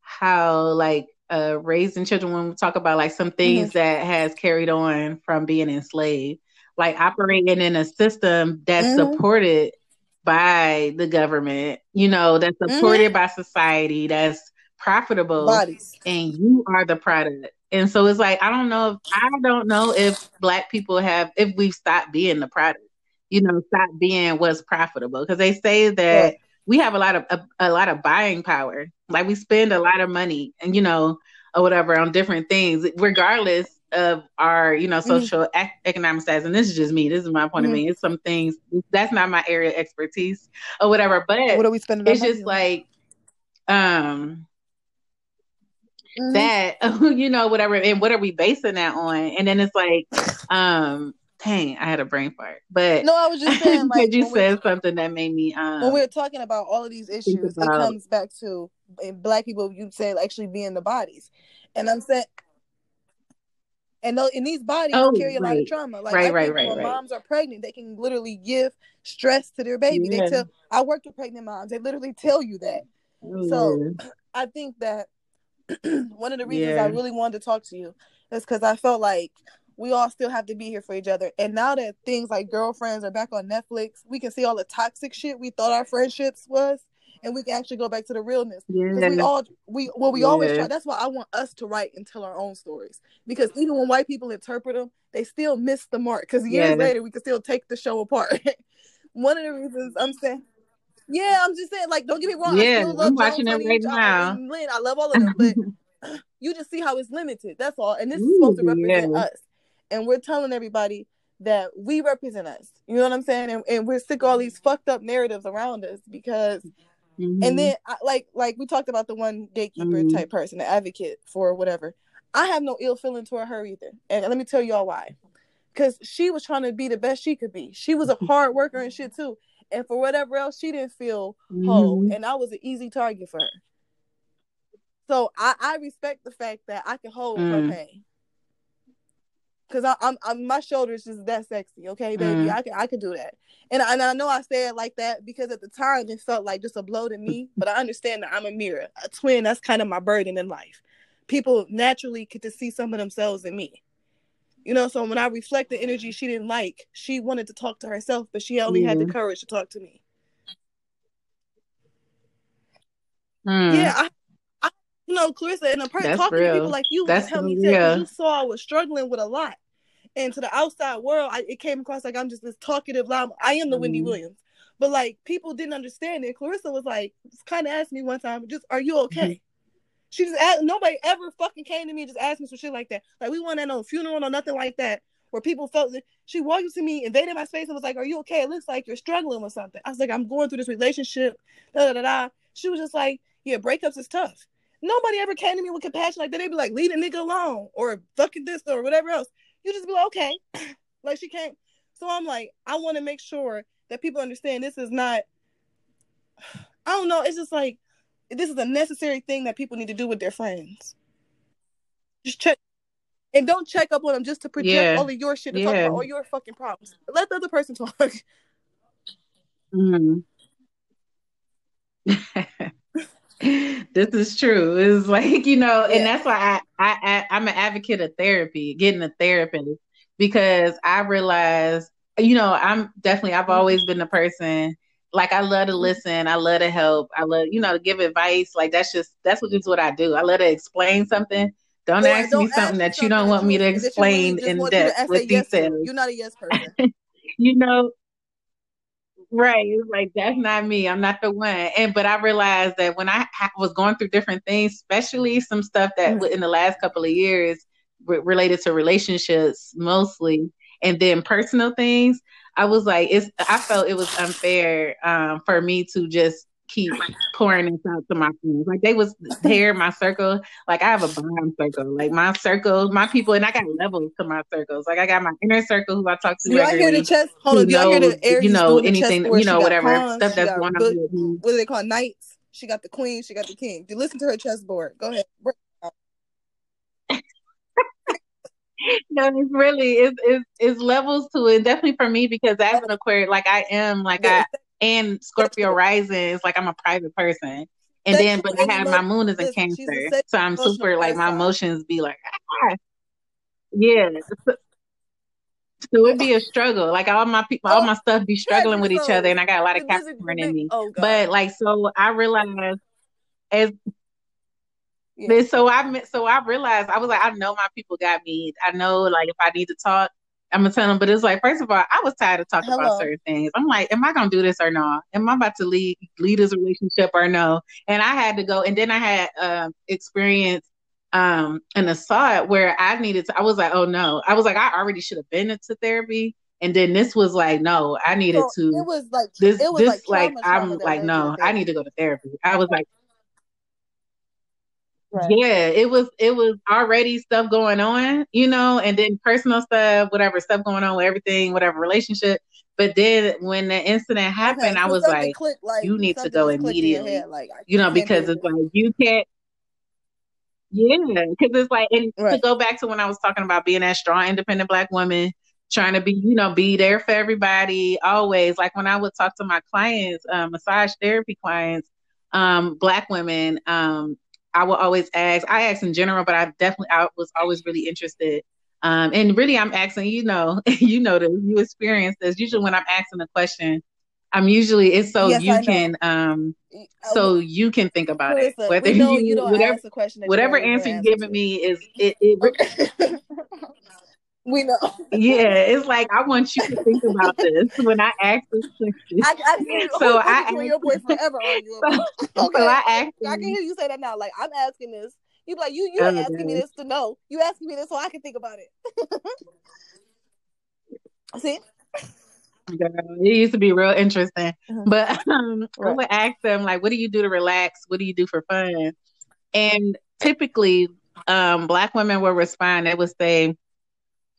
how like uh raising children when we talk about like some things mm-hmm. that has carried on from being enslaved, like operating in a system that's mm-hmm. supported by the government, you know, that's supported mm-hmm. by society, that's profitable, Bodies. and you are the product. And so it's like I don't know if I don't know if black people have if we've stopped being the product you know, stop being what's profitable because they say that yeah. We have a lot of a, a, lot of buying power. Like we spend a lot of money and you know or whatever on different things, regardless of our you know mm-hmm. social mm-hmm. economic status. And this is just me. This is my point mm-hmm. of view. It's some things that's not my area of expertise or whatever. But what are we spending? It's just like um. Mm-hmm. that you know whatever and what are we basing that on and then it's like um Dang, I had a brain fart. But no, I was just saying, like, you said something that made me. Um, when we're talking about all of these issues, about... it comes back to black people. You say actually being the bodies, and I'm saying, and in these bodies oh, carry a right. lot of trauma. Like right, right, right, when right. moms are pregnant, they can literally give stress to their baby. Yeah. They tell. I worked with pregnant moms. They literally tell you that. Oh, so I think that one of the reasons yeah. I really wanted to talk to you is because I felt like we all still have to be here for each other. And now that things like girlfriends are back on Netflix, we can see all the toxic shit we thought our friendships was, and we can actually go back to the realness. Yeah. We all we well we yeah. always try. That's why I want us to write and tell our own stories because even when white people interpret them, they still miss the mark. Because years yeah. later, we can still take the show apart. One of the reasons I'm saying. Yeah, I'm just saying, like, don't get me wrong. Yeah, I'm watching it right now. Lynn, I love all of them, but you just see how it's limited. That's all. And this is supposed to represent yeah. us and we're telling everybody that we represent us. You know what I'm saying? And, and we're sick of all these fucked up narratives around us because mm-hmm. and then like like we talked about the one gatekeeper mm-hmm. type person, the advocate for whatever. I have no ill feeling toward her either. And let me tell y'all why. Cause she was trying to be the best she could be. She was a hard worker and shit too. And for whatever else, she didn't feel mm-hmm. whole. And I was an easy target for her. So I, I respect the fact that I can hold her mm. pain. Cause I, I'm, I'm my shoulders just that sexy, okay, baby. Mm. I can I can do that, and and I know I say it like that because at the time it felt like just a blow to me. but I understand that I'm a mirror, a twin. That's kind of my burden in life. People naturally get to see some of themselves in me, you know. So when I reflect the energy she didn't like, she wanted to talk to herself, but she only mm. had the courage to talk to me. Mm. Yeah, I, you know, Clarissa, and a person talking real. to people like you That's tell me yeah. you saw I was struggling with a lot. And to the outside world, I, it came across like I'm just this talkative, loud. I am the mm-hmm. Wendy Williams, but like people didn't understand it. Clarissa was like, kind of asked me one time, "Just are you okay?" Mm-hmm. She just asked, nobody ever fucking came to me and just asked me some shit like that. Like we weren't at no funeral or nothing like that where people felt that she walked up to me, invaded my space, and was like, "Are you okay? It looks like you're struggling with something." I was like, "I'm going through this relationship." Da da da. da. She was just like, "Yeah, breakups is tough." Nobody ever came to me with compassion like that. They'd be like, leave a nigga alone or fucking this or whatever else. You just be like, okay. like she can't. So I'm like, I want to make sure that people understand this is not, I don't know. It's just like, this is a necessary thing that people need to do with their friends. Just check. And don't check up on them just to project yeah. all of your shit to yeah. talk about all your fucking problems. Let the other person talk. mm. this is true. It's like, you know, yeah. and that's why I, I, I am an advocate of therapy, getting a therapist because I realize, you know, I'm definitely I've always been the person like I love to listen, I love to help, I love, you know, to give advice. Like that's just that's what is what I do. I love to explain something. Don't ask don't me ask something that you don't want me to explain in depth with yes details. You're not a yes person. you know, Right. It's like, that's not me. I'm not the one. And, but I realized that when I was going through different things, especially some stuff that mm-hmm. in the last couple of years re- related to relationships mostly, and then personal things, I was like, it's, I felt it was unfair um, for me to just keep pouring this out to my friends. Like they was there in my circle. Like I have a bond circle. Like my circle, my people, and I got levels to my circles. Like I got my inner circle who I talk to. Do I hear the chest? Hold on. Do I hear the Aries You know anything? You know whatever pawns, stuff that's going on. What do they call knights? She got the queen. She got the king. Do listen to her chessboard. Go ahead. no, it's really it's, it's it's levels to it. Definitely for me because as an Aquarius, like I am, like I and Scorpio rising is like I'm a private person. And then, but I have my moon is in Cancer, so I'm super like my emotions be like, ah. yeah. So it'd be a struggle. Like all my people, all my stuff be struggling with each other, and I got a lot of Capricorn in me. Oh, but like, so I realized as yeah. so I so I realized I was like, I know my people got me. I know like if I need to talk, I'm gonna tell them, but it's like, first of all, I was tired of talking Hello. about certain things. I'm like, am I gonna do this or not? Am I about to lead lead this relationship or no? And I had to go, and then I had um, experience um, an assault where I needed to. I was like, oh no, I was like, I already should have been into therapy. And then this was like, no, I needed so to. It was like this. It was this like, like I'm like, no, I need to go to therapy. I was like, Right. Yeah, it was it was already stuff going on, you know, and then personal stuff, whatever stuff going on with everything, whatever relationship. But then when the incident happened, okay, I was like, click, like, you need to go immediately, like, you know, because it's like you can't. Yeah, because it's like, and right. to go back to when I was talking about being that strong, independent black woman, trying to be, you know, be there for everybody always. Like when I would talk to my clients, um, massage therapy clients, um, black women, um, I will always ask. I ask in general, but I definitely I was always really interested. Um, and really, I'm asking. You know, you know this. You experience this. Usually, when I'm asking a question, I'm usually it's so yes, you can um so you can think about it. Whether you, you whatever, the question, whatever answer you're giving me is it. it. We know. yeah, it's like I want you to think about this when I ask this question. I, I so I ask, your boy forever you. So, okay, so I, ask I can hear you say that now. Like I'm asking this. You like you you oh, asking me this to know. You asking me this so I can think about it. See. Girl, it used to be real interesting, mm-hmm. but um, right. I would ask them like, "What do you do to relax? What do you do for fun?" And typically, um, Black women will respond. They would say,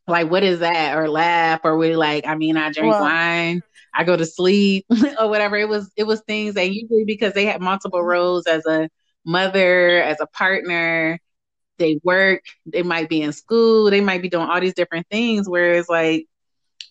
like what is that or laugh or we like i mean i drink well, wine i go to sleep or whatever it was it was things that usually because they had multiple roles as a mother as a partner they work, they might be in school, they might be doing all these different things. Whereas like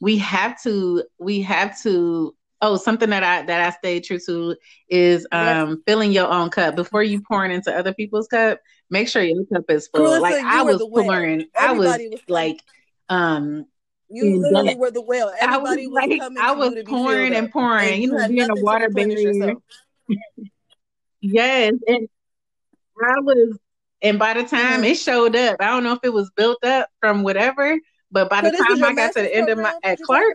we have to, we have to. Oh, something that I that I stay true to is um yes. filling your own cup before you pouring into other people's cup. Make sure your cup is full. like I was pouring, I was, was like um you literally were the whale. Everybody I was, was like, I was pouring and pouring. And you, you know, being a water barrier. yes, and I was, and by the time mm-hmm. it showed up, I don't know if it was built up from whatever, but by so the time I got to the end of my at Clark,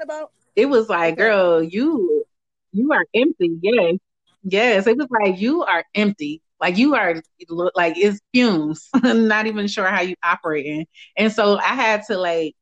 it was like, okay. girl, you you are empty. Yes, yes, it was like you are empty. Like you are like it's fumes. I'm not even sure how you operating. And so I had to like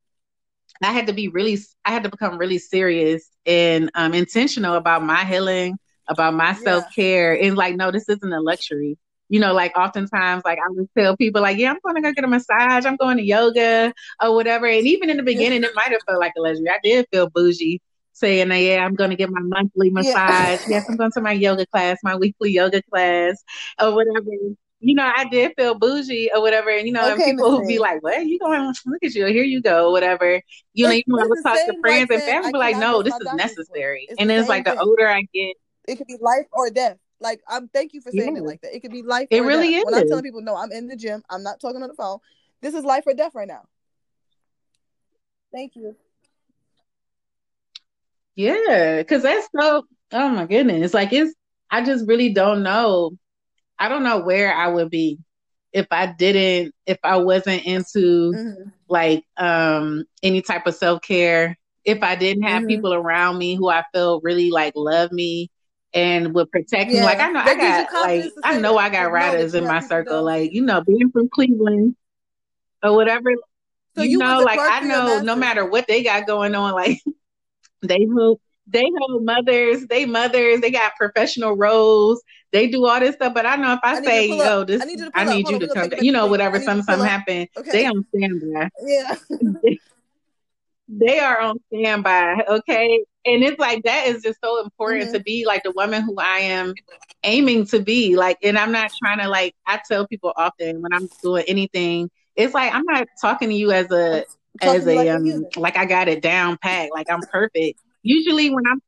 I had to be really, I had to become really serious and um, intentional about my healing, about my self care, and like, no, this isn't a luxury. You know, like oftentimes, like I would tell people, like, yeah, I'm going to go get a massage, I'm going to yoga or whatever. And even in the beginning, it might have felt like a luxury. I did feel bougie saying, yeah, I'm going to get my monthly massage. Yeah. yes, I'm going to my yoga class, my weekly yoga class or whatever you know, I did feel bougie or whatever. And, you know, okay, and people who be like, what? You going, look at you, here you go, whatever. You know, you know, I would talk to friends and family, be like, no, this is necessary. It's and it's like thing. the older I get. It could be life or death. Like, I'm thank you for saying yeah. it like that. It could be life It really death. is. When I'm telling people, no, I'm in the gym, I'm not talking on the phone. This is life or death right now. Thank you. Yeah, because that's so, oh my goodness. It's like, it's, I just really don't know I don't know where I would be if I didn't, if I wasn't into mm-hmm. like um any type of self care, if I didn't have mm-hmm. people around me who I felt really like love me and would protect yeah. me. Like I know that I got like I know I got riders in my circle, like, you know, being from Cleveland or whatever. So you, you know, like I know no matter what they got going on, like they hold they hold mothers, they mothers, they got professional roles they do all this stuff, but I know if I, I say, "Yo, this," I need you to, I need you to come, you know, whatever, something, something happen, okay. they on standby. Yeah, they are on standby. Okay, and it's like that is just so important mm-hmm. to be like the woman who I am aiming to be. Like, and I'm not trying to like. I tell people often when I'm doing anything, it's like I'm not talking to you as a as a like, um like I got it down pat, like I'm perfect. Usually when I'm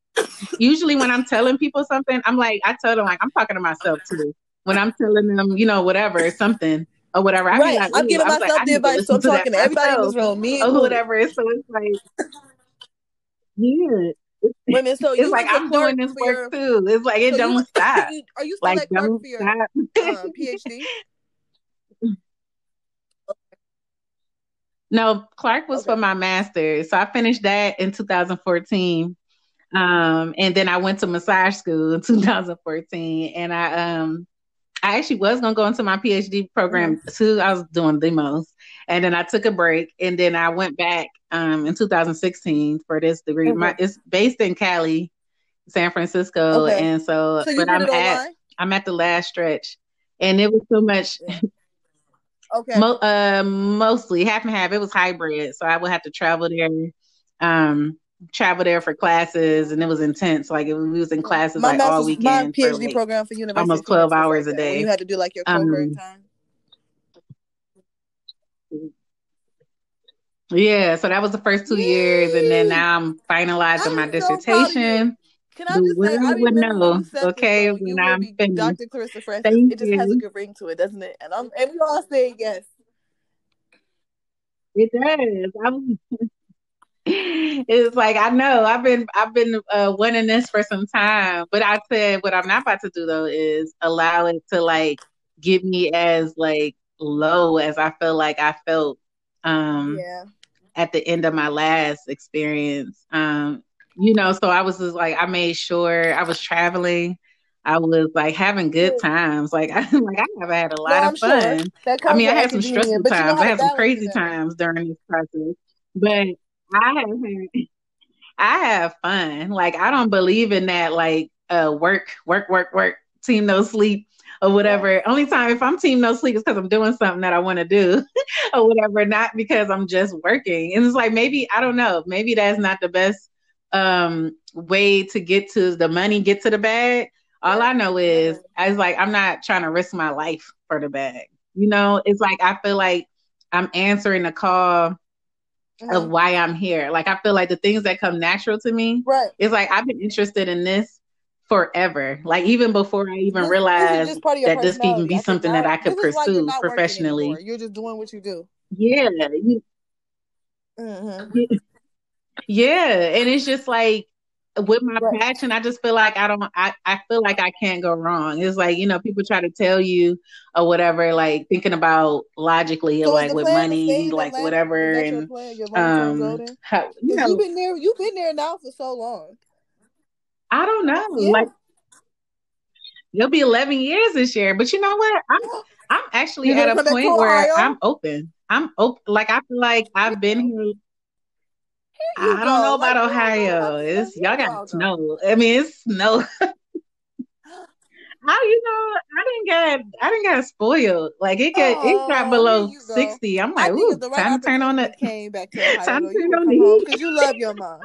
usually when I'm telling people something, I'm like, I tell them like I'm talking to myself too. When I'm telling them, you know, whatever, something or whatever. I right. Like, I'm giving myself like, the advice, so I'm talking to everybody in this room, me or whatever. So it's like, yeah. Women, so it's like I'm doing this work your... too. It's like it so don't you, stop. Are you still like, at Clark for your um, PhD? No, Clark was okay. for my master's. So I finished that in 2014. Um, and then I went to massage school in 2014, and I um, I actually was gonna go into my PhD program too. I was doing the most, and then I took a break, and then I went back um in 2016 for this degree. My it's based in Cali, San Francisco, okay. and so, so but I'm at I'm at the last stretch, and it was so much. Okay. Mo- uh, mostly half and half. It was hybrid, so I would have to travel there. Um, travel there for classes and it was intense. Like it, we was in classes my like all weekend. My PhD like program for university almost twelve hours like a day. You had to do like your um, time. Yeah, so that was the first two Yay. years, and then now I'm finalizing my dissertation. Can I just say, I would know, okay, when I'm finished. Dr. Clarissa Francis. Thank it just you. has a good ring to it, doesn't it? And I'm and we all say yes. It does. I'm it's like I know I've been I've been uh, winning this for some time, but I said what I'm not about to do though is allow it to like get me as like low as I feel like I felt um yeah. at the end of my last experience. Um, you know, so I was just like I made sure I was traveling. I was like having good times. Like I like I have had a lot of fun. Sure. I mean, I had some stressful times. I had some crazy times during this process. But I have I have fun. Like I don't believe in that like uh work, work, work, work, team no sleep or whatever. Only time if I'm team no sleep is because I'm doing something that I want to do or whatever, not because I'm just working. And it's like maybe I don't know, maybe that's not the best um way to get to the money, get to the bag. All. I know is I was like I'm not trying to risk my life for the bag. You know, it's like I feel like I'm answering the call mm-hmm. of why I'm here. Like I feel like the things that come natural to me, right? It's like I've been interested in this forever. Like even before I even this, realized this that this could even be something that I could pursue professionally. You're just doing what you do. Yeah. You, mm-hmm. Yeah, and it's just like with my right. passion, I just feel like I don't I, I feel like I can't go wrong. It's like, you know, people try to tell you or whatever, like thinking about logically so like with money, like whatever and um how, you you've been there you've been there now for so long. I don't know. Yeah. Like it'll be eleven years this year. But you know what? I'm I'm actually at a point where I'm open. I'm open like I feel like I've been here I don't go. know about like, Ohio. It's y'all got snow. I mean, it's snow. How you know? I didn't get I didn't get spoiled. Like it get oh, it got oh, below sixty. I'm like, ooh, right time to turn on the came back to Ohio. time to turn on the because you love your mom.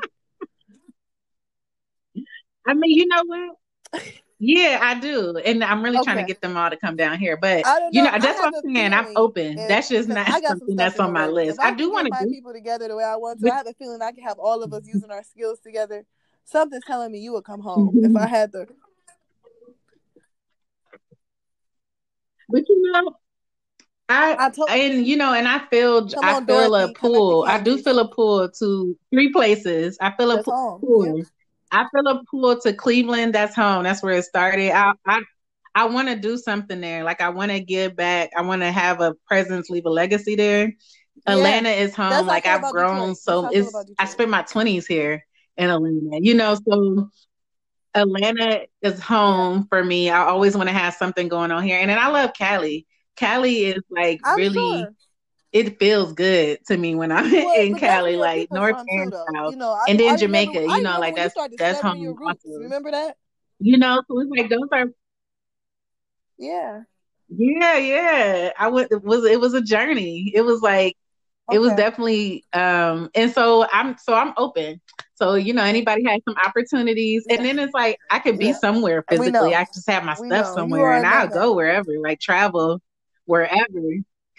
I mean, you know what? Yeah, I do, and I'm really okay. trying to get them all to come down here. But know. you know, that's what I'm saying. I'm open. That's just not something that's on my list. I, I do want to get people together the way I want to. I have a feeling I can have all of us using our skills together. Something's telling me you would come home if mm-hmm. I had the. But you know, I, I told, and you know, and I feel I on, feel Dorothy, a pull. I do feel a pull to three places. I feel a pull. I feel a pull to Cleveland. That's home. That's where it started. I I, I want to do something there. Like I want to give back. I want to have a presence, leave a legacy there. Yeah. Atlanta is home. That's like I've grown Detroit. so it's I spent my twenties here in Atlanta. You know, so Atlanta is home for me. I always want to have something going on here. And then I love Cali. Cali is like I'm really sure it feels good to me when I'm well, in Cali, like North and South, you know, and then I Jamaica. Remember, you know, like that's that's home. Remember that? You know, so it's like those are. Yeah. Yeah, yeah. I went. It was it was a journey. It was like okay. it was definitely um and so i'm so i'm open so you know anybody has some opportunities yeah. and then it's like i could be yeah. somewhere physically i just have my we stuff know. somewhere and i'll go wherever like travel wherever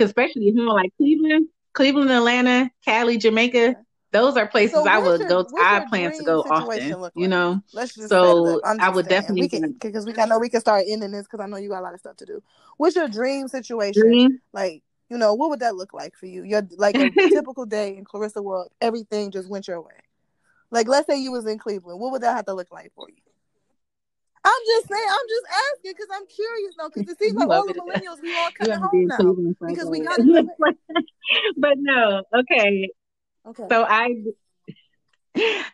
especially you know like Cleveland, Cleveland, Atlanta, Cali, Jamaica. Those are places so I would your, go. I plan to go often. Like? You know, let's just so I would definitely because we, we I know we can start ending this because I know you got a lot of stuff to do. What's your dream situation? Dream? Like you know, what would that look like for you? You're like a typical day in Clarissa world. Everything just went your way. Like let's say you was in Cleveland, what would that have to look like for you? I'm just saying, I'm just asking because I'm curious now. Because it seems like all the millennials, we all coming home now because we got it. but no, okay. Okay. So I,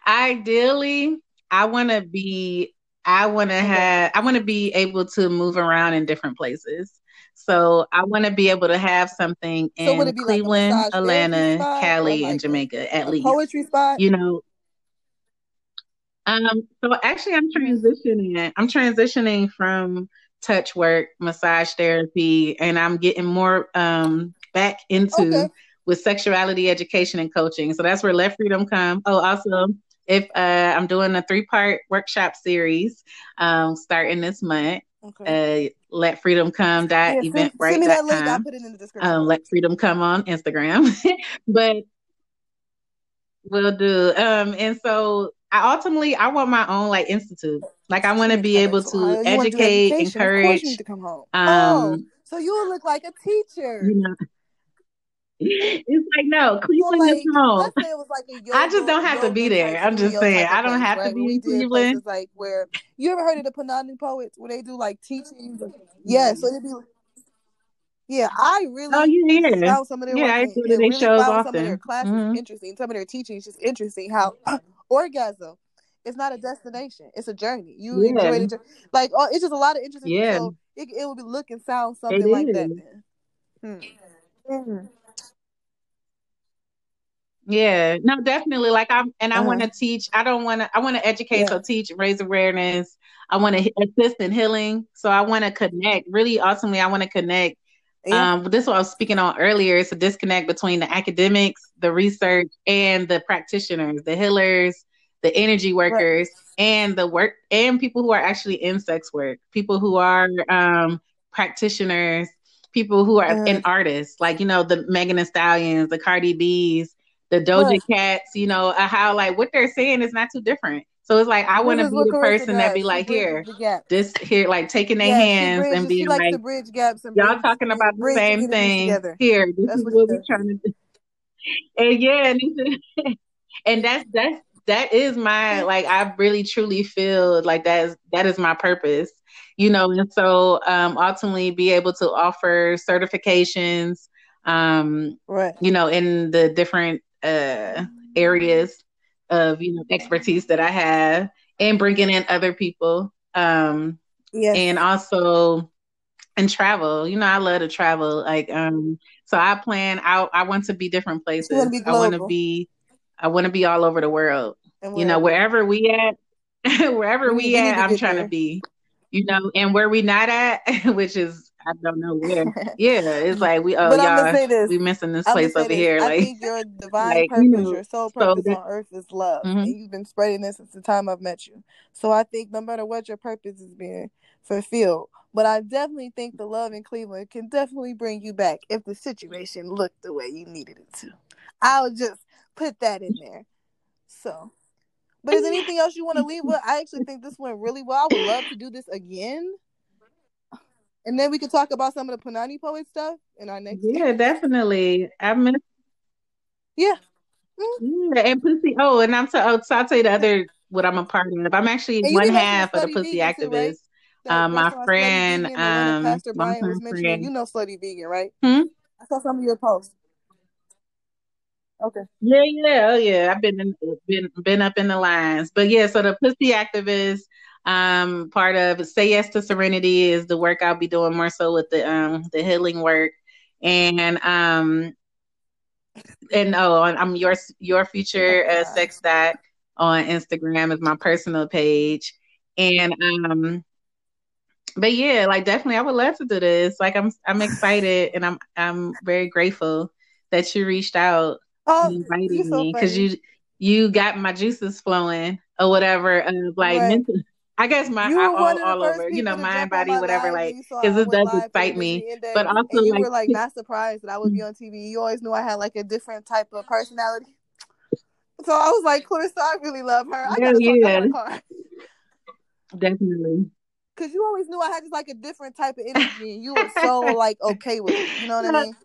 ideally, I want to be. I want to okay. have. I want to be able to move around in different places. So I want to be able to have something in so Cleveland, like Atlanta, Cali, like and Jamaica at least. Poetry spot. You know, um, so actually, I'm transitioning. I'm transitioning from touch work, massage therapy, and I'm getting more um back into okay. with sexuality education and coaching. So that's where Let Freedom come. Oh, also, if uh, I'm doing a three part workshop series um, starting this month. Okay. Uh, let freedom come dot yeah, Eventbrite send me that link. I'll put it in the description. Um, let freedom come on Instagram, but we'll do. Um, and so I ultimately I want my own like institute. Like I want to be able to educate, encourage. to come home. Um, oh, so you look like a teacher. You know, it's like no, Cleveland like, is home. Like I just don't have to be there. I'm just saying I don't have to be in Cleveland. Like where you ever heard of the Punani poets where they do like teachings? Yeah, so it'd be. Yeah, I really oh, yeah, yeah. found some of their yeah, I do they shows often. some of their classes mm-hmm. interesting. Some of their teachings just interesting. How orgasm. It's not a destination; it's a journey. You yeah. enjoy it, like oh, it's just a lot of interesting. Yeah, so it it will be look and sound something like that. Hmm. Mm-hmm. Yeah, no, definitely. Like I'm, and I uh-huh. want to teach. I don't want to. I want to educate, yeah. so teach, raise awareness. I want to assist in healing. So I want to connect. Really, ultimately, I want to connect. Yeah. Um, this is what I was speaking on earlier. It's a disconnect between the academics, the research, and the practitioners, the healers, the energy workers right. and the work and people who are actually in sex work, people who are um, practitioners people who are uh, an artist, like you know the Megan Thee Stallions, the Cardi B's, the Doja Cats. You know uh, how like what they're saying is not too different. So it's like I want to be the person that be like here, this here, like taking their yeah, hands and being like, bridge gaps and y'all talking about the same thing. Here, this that's is what, what we're trying to do. And yeah, and, and that's that's that is my like I really truly feel like that is that is my purpose you know, and so um, ultimately be able to offer certifications, um, right. you know, in the different uh, areas of you know expertise that I have, and bringing in other people, um, yes. and also and travel. You know, I love to travel. Like, um, so I plan. I I want to be different places. Be I want to be. I want to be all over the world. You know, wherever we at, wherever we, we at, I'm trying there. to be you know, and where we not at, which is I don't know where. Yeah, it's like we oh y'all we missing this place over this. here. I like think your divine like, purpose, you know, your soul purpose so on earth is love, mm-hmm. and you've been spreading this since the time I've met you. So I think no matter what your purpose is being fulfilled, but I definitely think the love in Cleveland can definitely bring you back if the situation looked the way you needed it to. I'll just put that in there. So but is anything else you want to leave with? I actually think this went really well. I would love to do this again. And then we could talk about some of the Punani poet stuff in our next. Yeah, definitely. I miss. Yeah. Mm-hmm. Yeah, and pussy. Oh, and I'm so, oh, so I'll tell you the other what I'm a part of. I'm actually one half of the pussy activist. Too, right? Um, my friend, um, Pastor Brian was mentioning. You know, slutty vegan, right? Hmm? I saw some of your posts. Okay. Yeah, yeah, oh yeah. I've been in, been been up in the lines, but yeah. So the pussy activist, um, part of Say Yes to Serenity is the work I'll be doing more so with the um the healing work, and um, and oh, I'm your your future uh, sex doc on Instagram is my personal page, and um, but yeah, like definitely, I would love to do this. Like I'm I'm excited, and I'm I'm very grateful that you reached out oh, inviting so me because you you got my juices flowing or whatever. Of like right. mental, I guess my you all, all over, you know, mind, body, whatever. Like because it does excite me, but also you like, were like not surprised that I would be on TV. You always knew I had like a different type of personality. So I was like, Clarissa, I really love her. I yeah, yeah. Definitely. Cause you always knew I had just like a different type of energy, and you were so like okay with it. You know what I mean?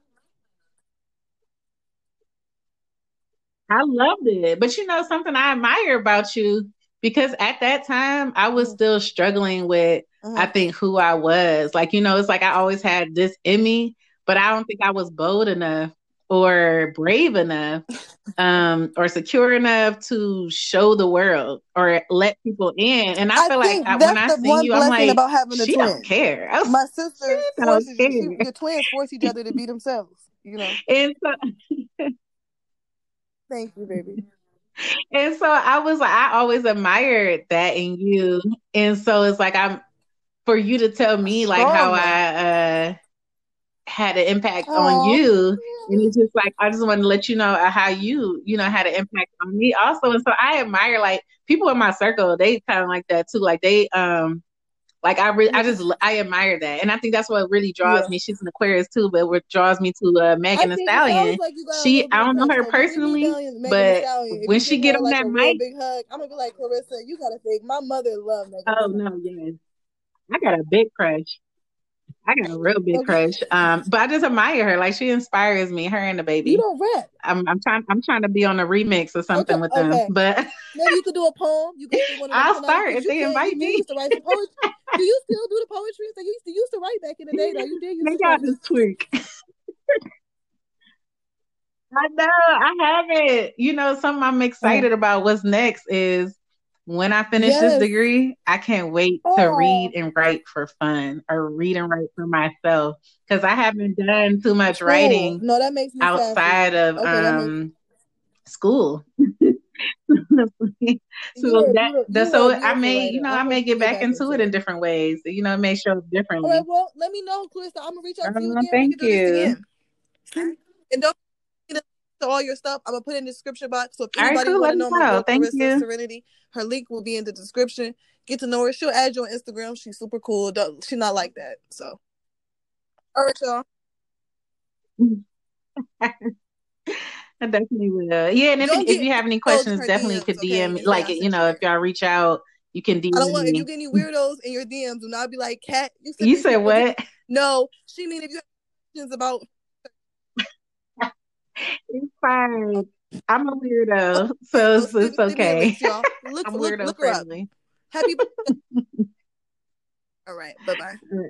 I loved it. But you know, something I admire about you because at that time I was mm-hmm. still struggling with, mm-hmm. I think, who I was. Like, you know, it's like I always had this in me, but I don't think I was bold enough or brave enough um or secure enough to show the world or let people in and i, I feel like I, when i see you i'm like about having she twin. don't care was, my sister forces you, your twins force each other to be themselves you know and so Thank you, baby. And so I was like, I always admired that in you. And so it's like I'm for you to tell me like how I uh had an impact oh. on you. And it's just like I just want to let you know how you, you know, had an impact on me also. And so I admire like people in my circle, they kind of like that too. Like they um like I really, I just, I admire that, and I think that's what really draws yeah. me. She's an Aquarius too, but what draws me to uh, Megan Thee Stallion. Like she, I don't know her personally, but when she get on like that mic, big hug, I'm gonna be like Clarissa. You gotta think, my mother loved Megan. Oh no, yes, I got a big crush. I got a real big okay. crush. Um, but I just admire her. Like she inspires me. Her and the baby. You don't rap. I'm, I'm trying. I'm trying to be on a remix or something okay, with them. Okay. But maybe you could do a poem. You could do one. I'll start if they invite me. Used to write some poetry. do you still do the poetry that you used to used to write back in the day? Though you did. Maybe I'll just tweak. I know I haven't. You know, something I'm excited about. What's next is when I finish yes. this degree, I can't wait oh. to read and write for fun or read and write for myself because I haven't done too much cool. writing. No, that makes outside of okay, um makes... school. so that, that so I may you know I may get back into it in different ways. You know, it may show differently. All right, well, let me know, Clarissa. I'm gonna reach out to you uh, again. Thank you. And don't to all your stuff. I'm gonna put in the description box. So if anybody cool, want to know more about Clarissa Serenity, her link will be in the description. Get to know her. She'll add you on Instagram. She's super cool. She's not like that. So, all right, y'all. I definitely will. Yeah, and if, if you have any questions, definitely DMs, could DM me. Like, you know, if y'all reach out, you can DM I don't want me. if you get any weirdos in your DMs, do not be like, Cat, you said, you said what? No, she mean if you have questions about it's fine. I'm a weirdo, so it's, it's okay. Look, I'm look, look her up. Happy. All right. Bye bye.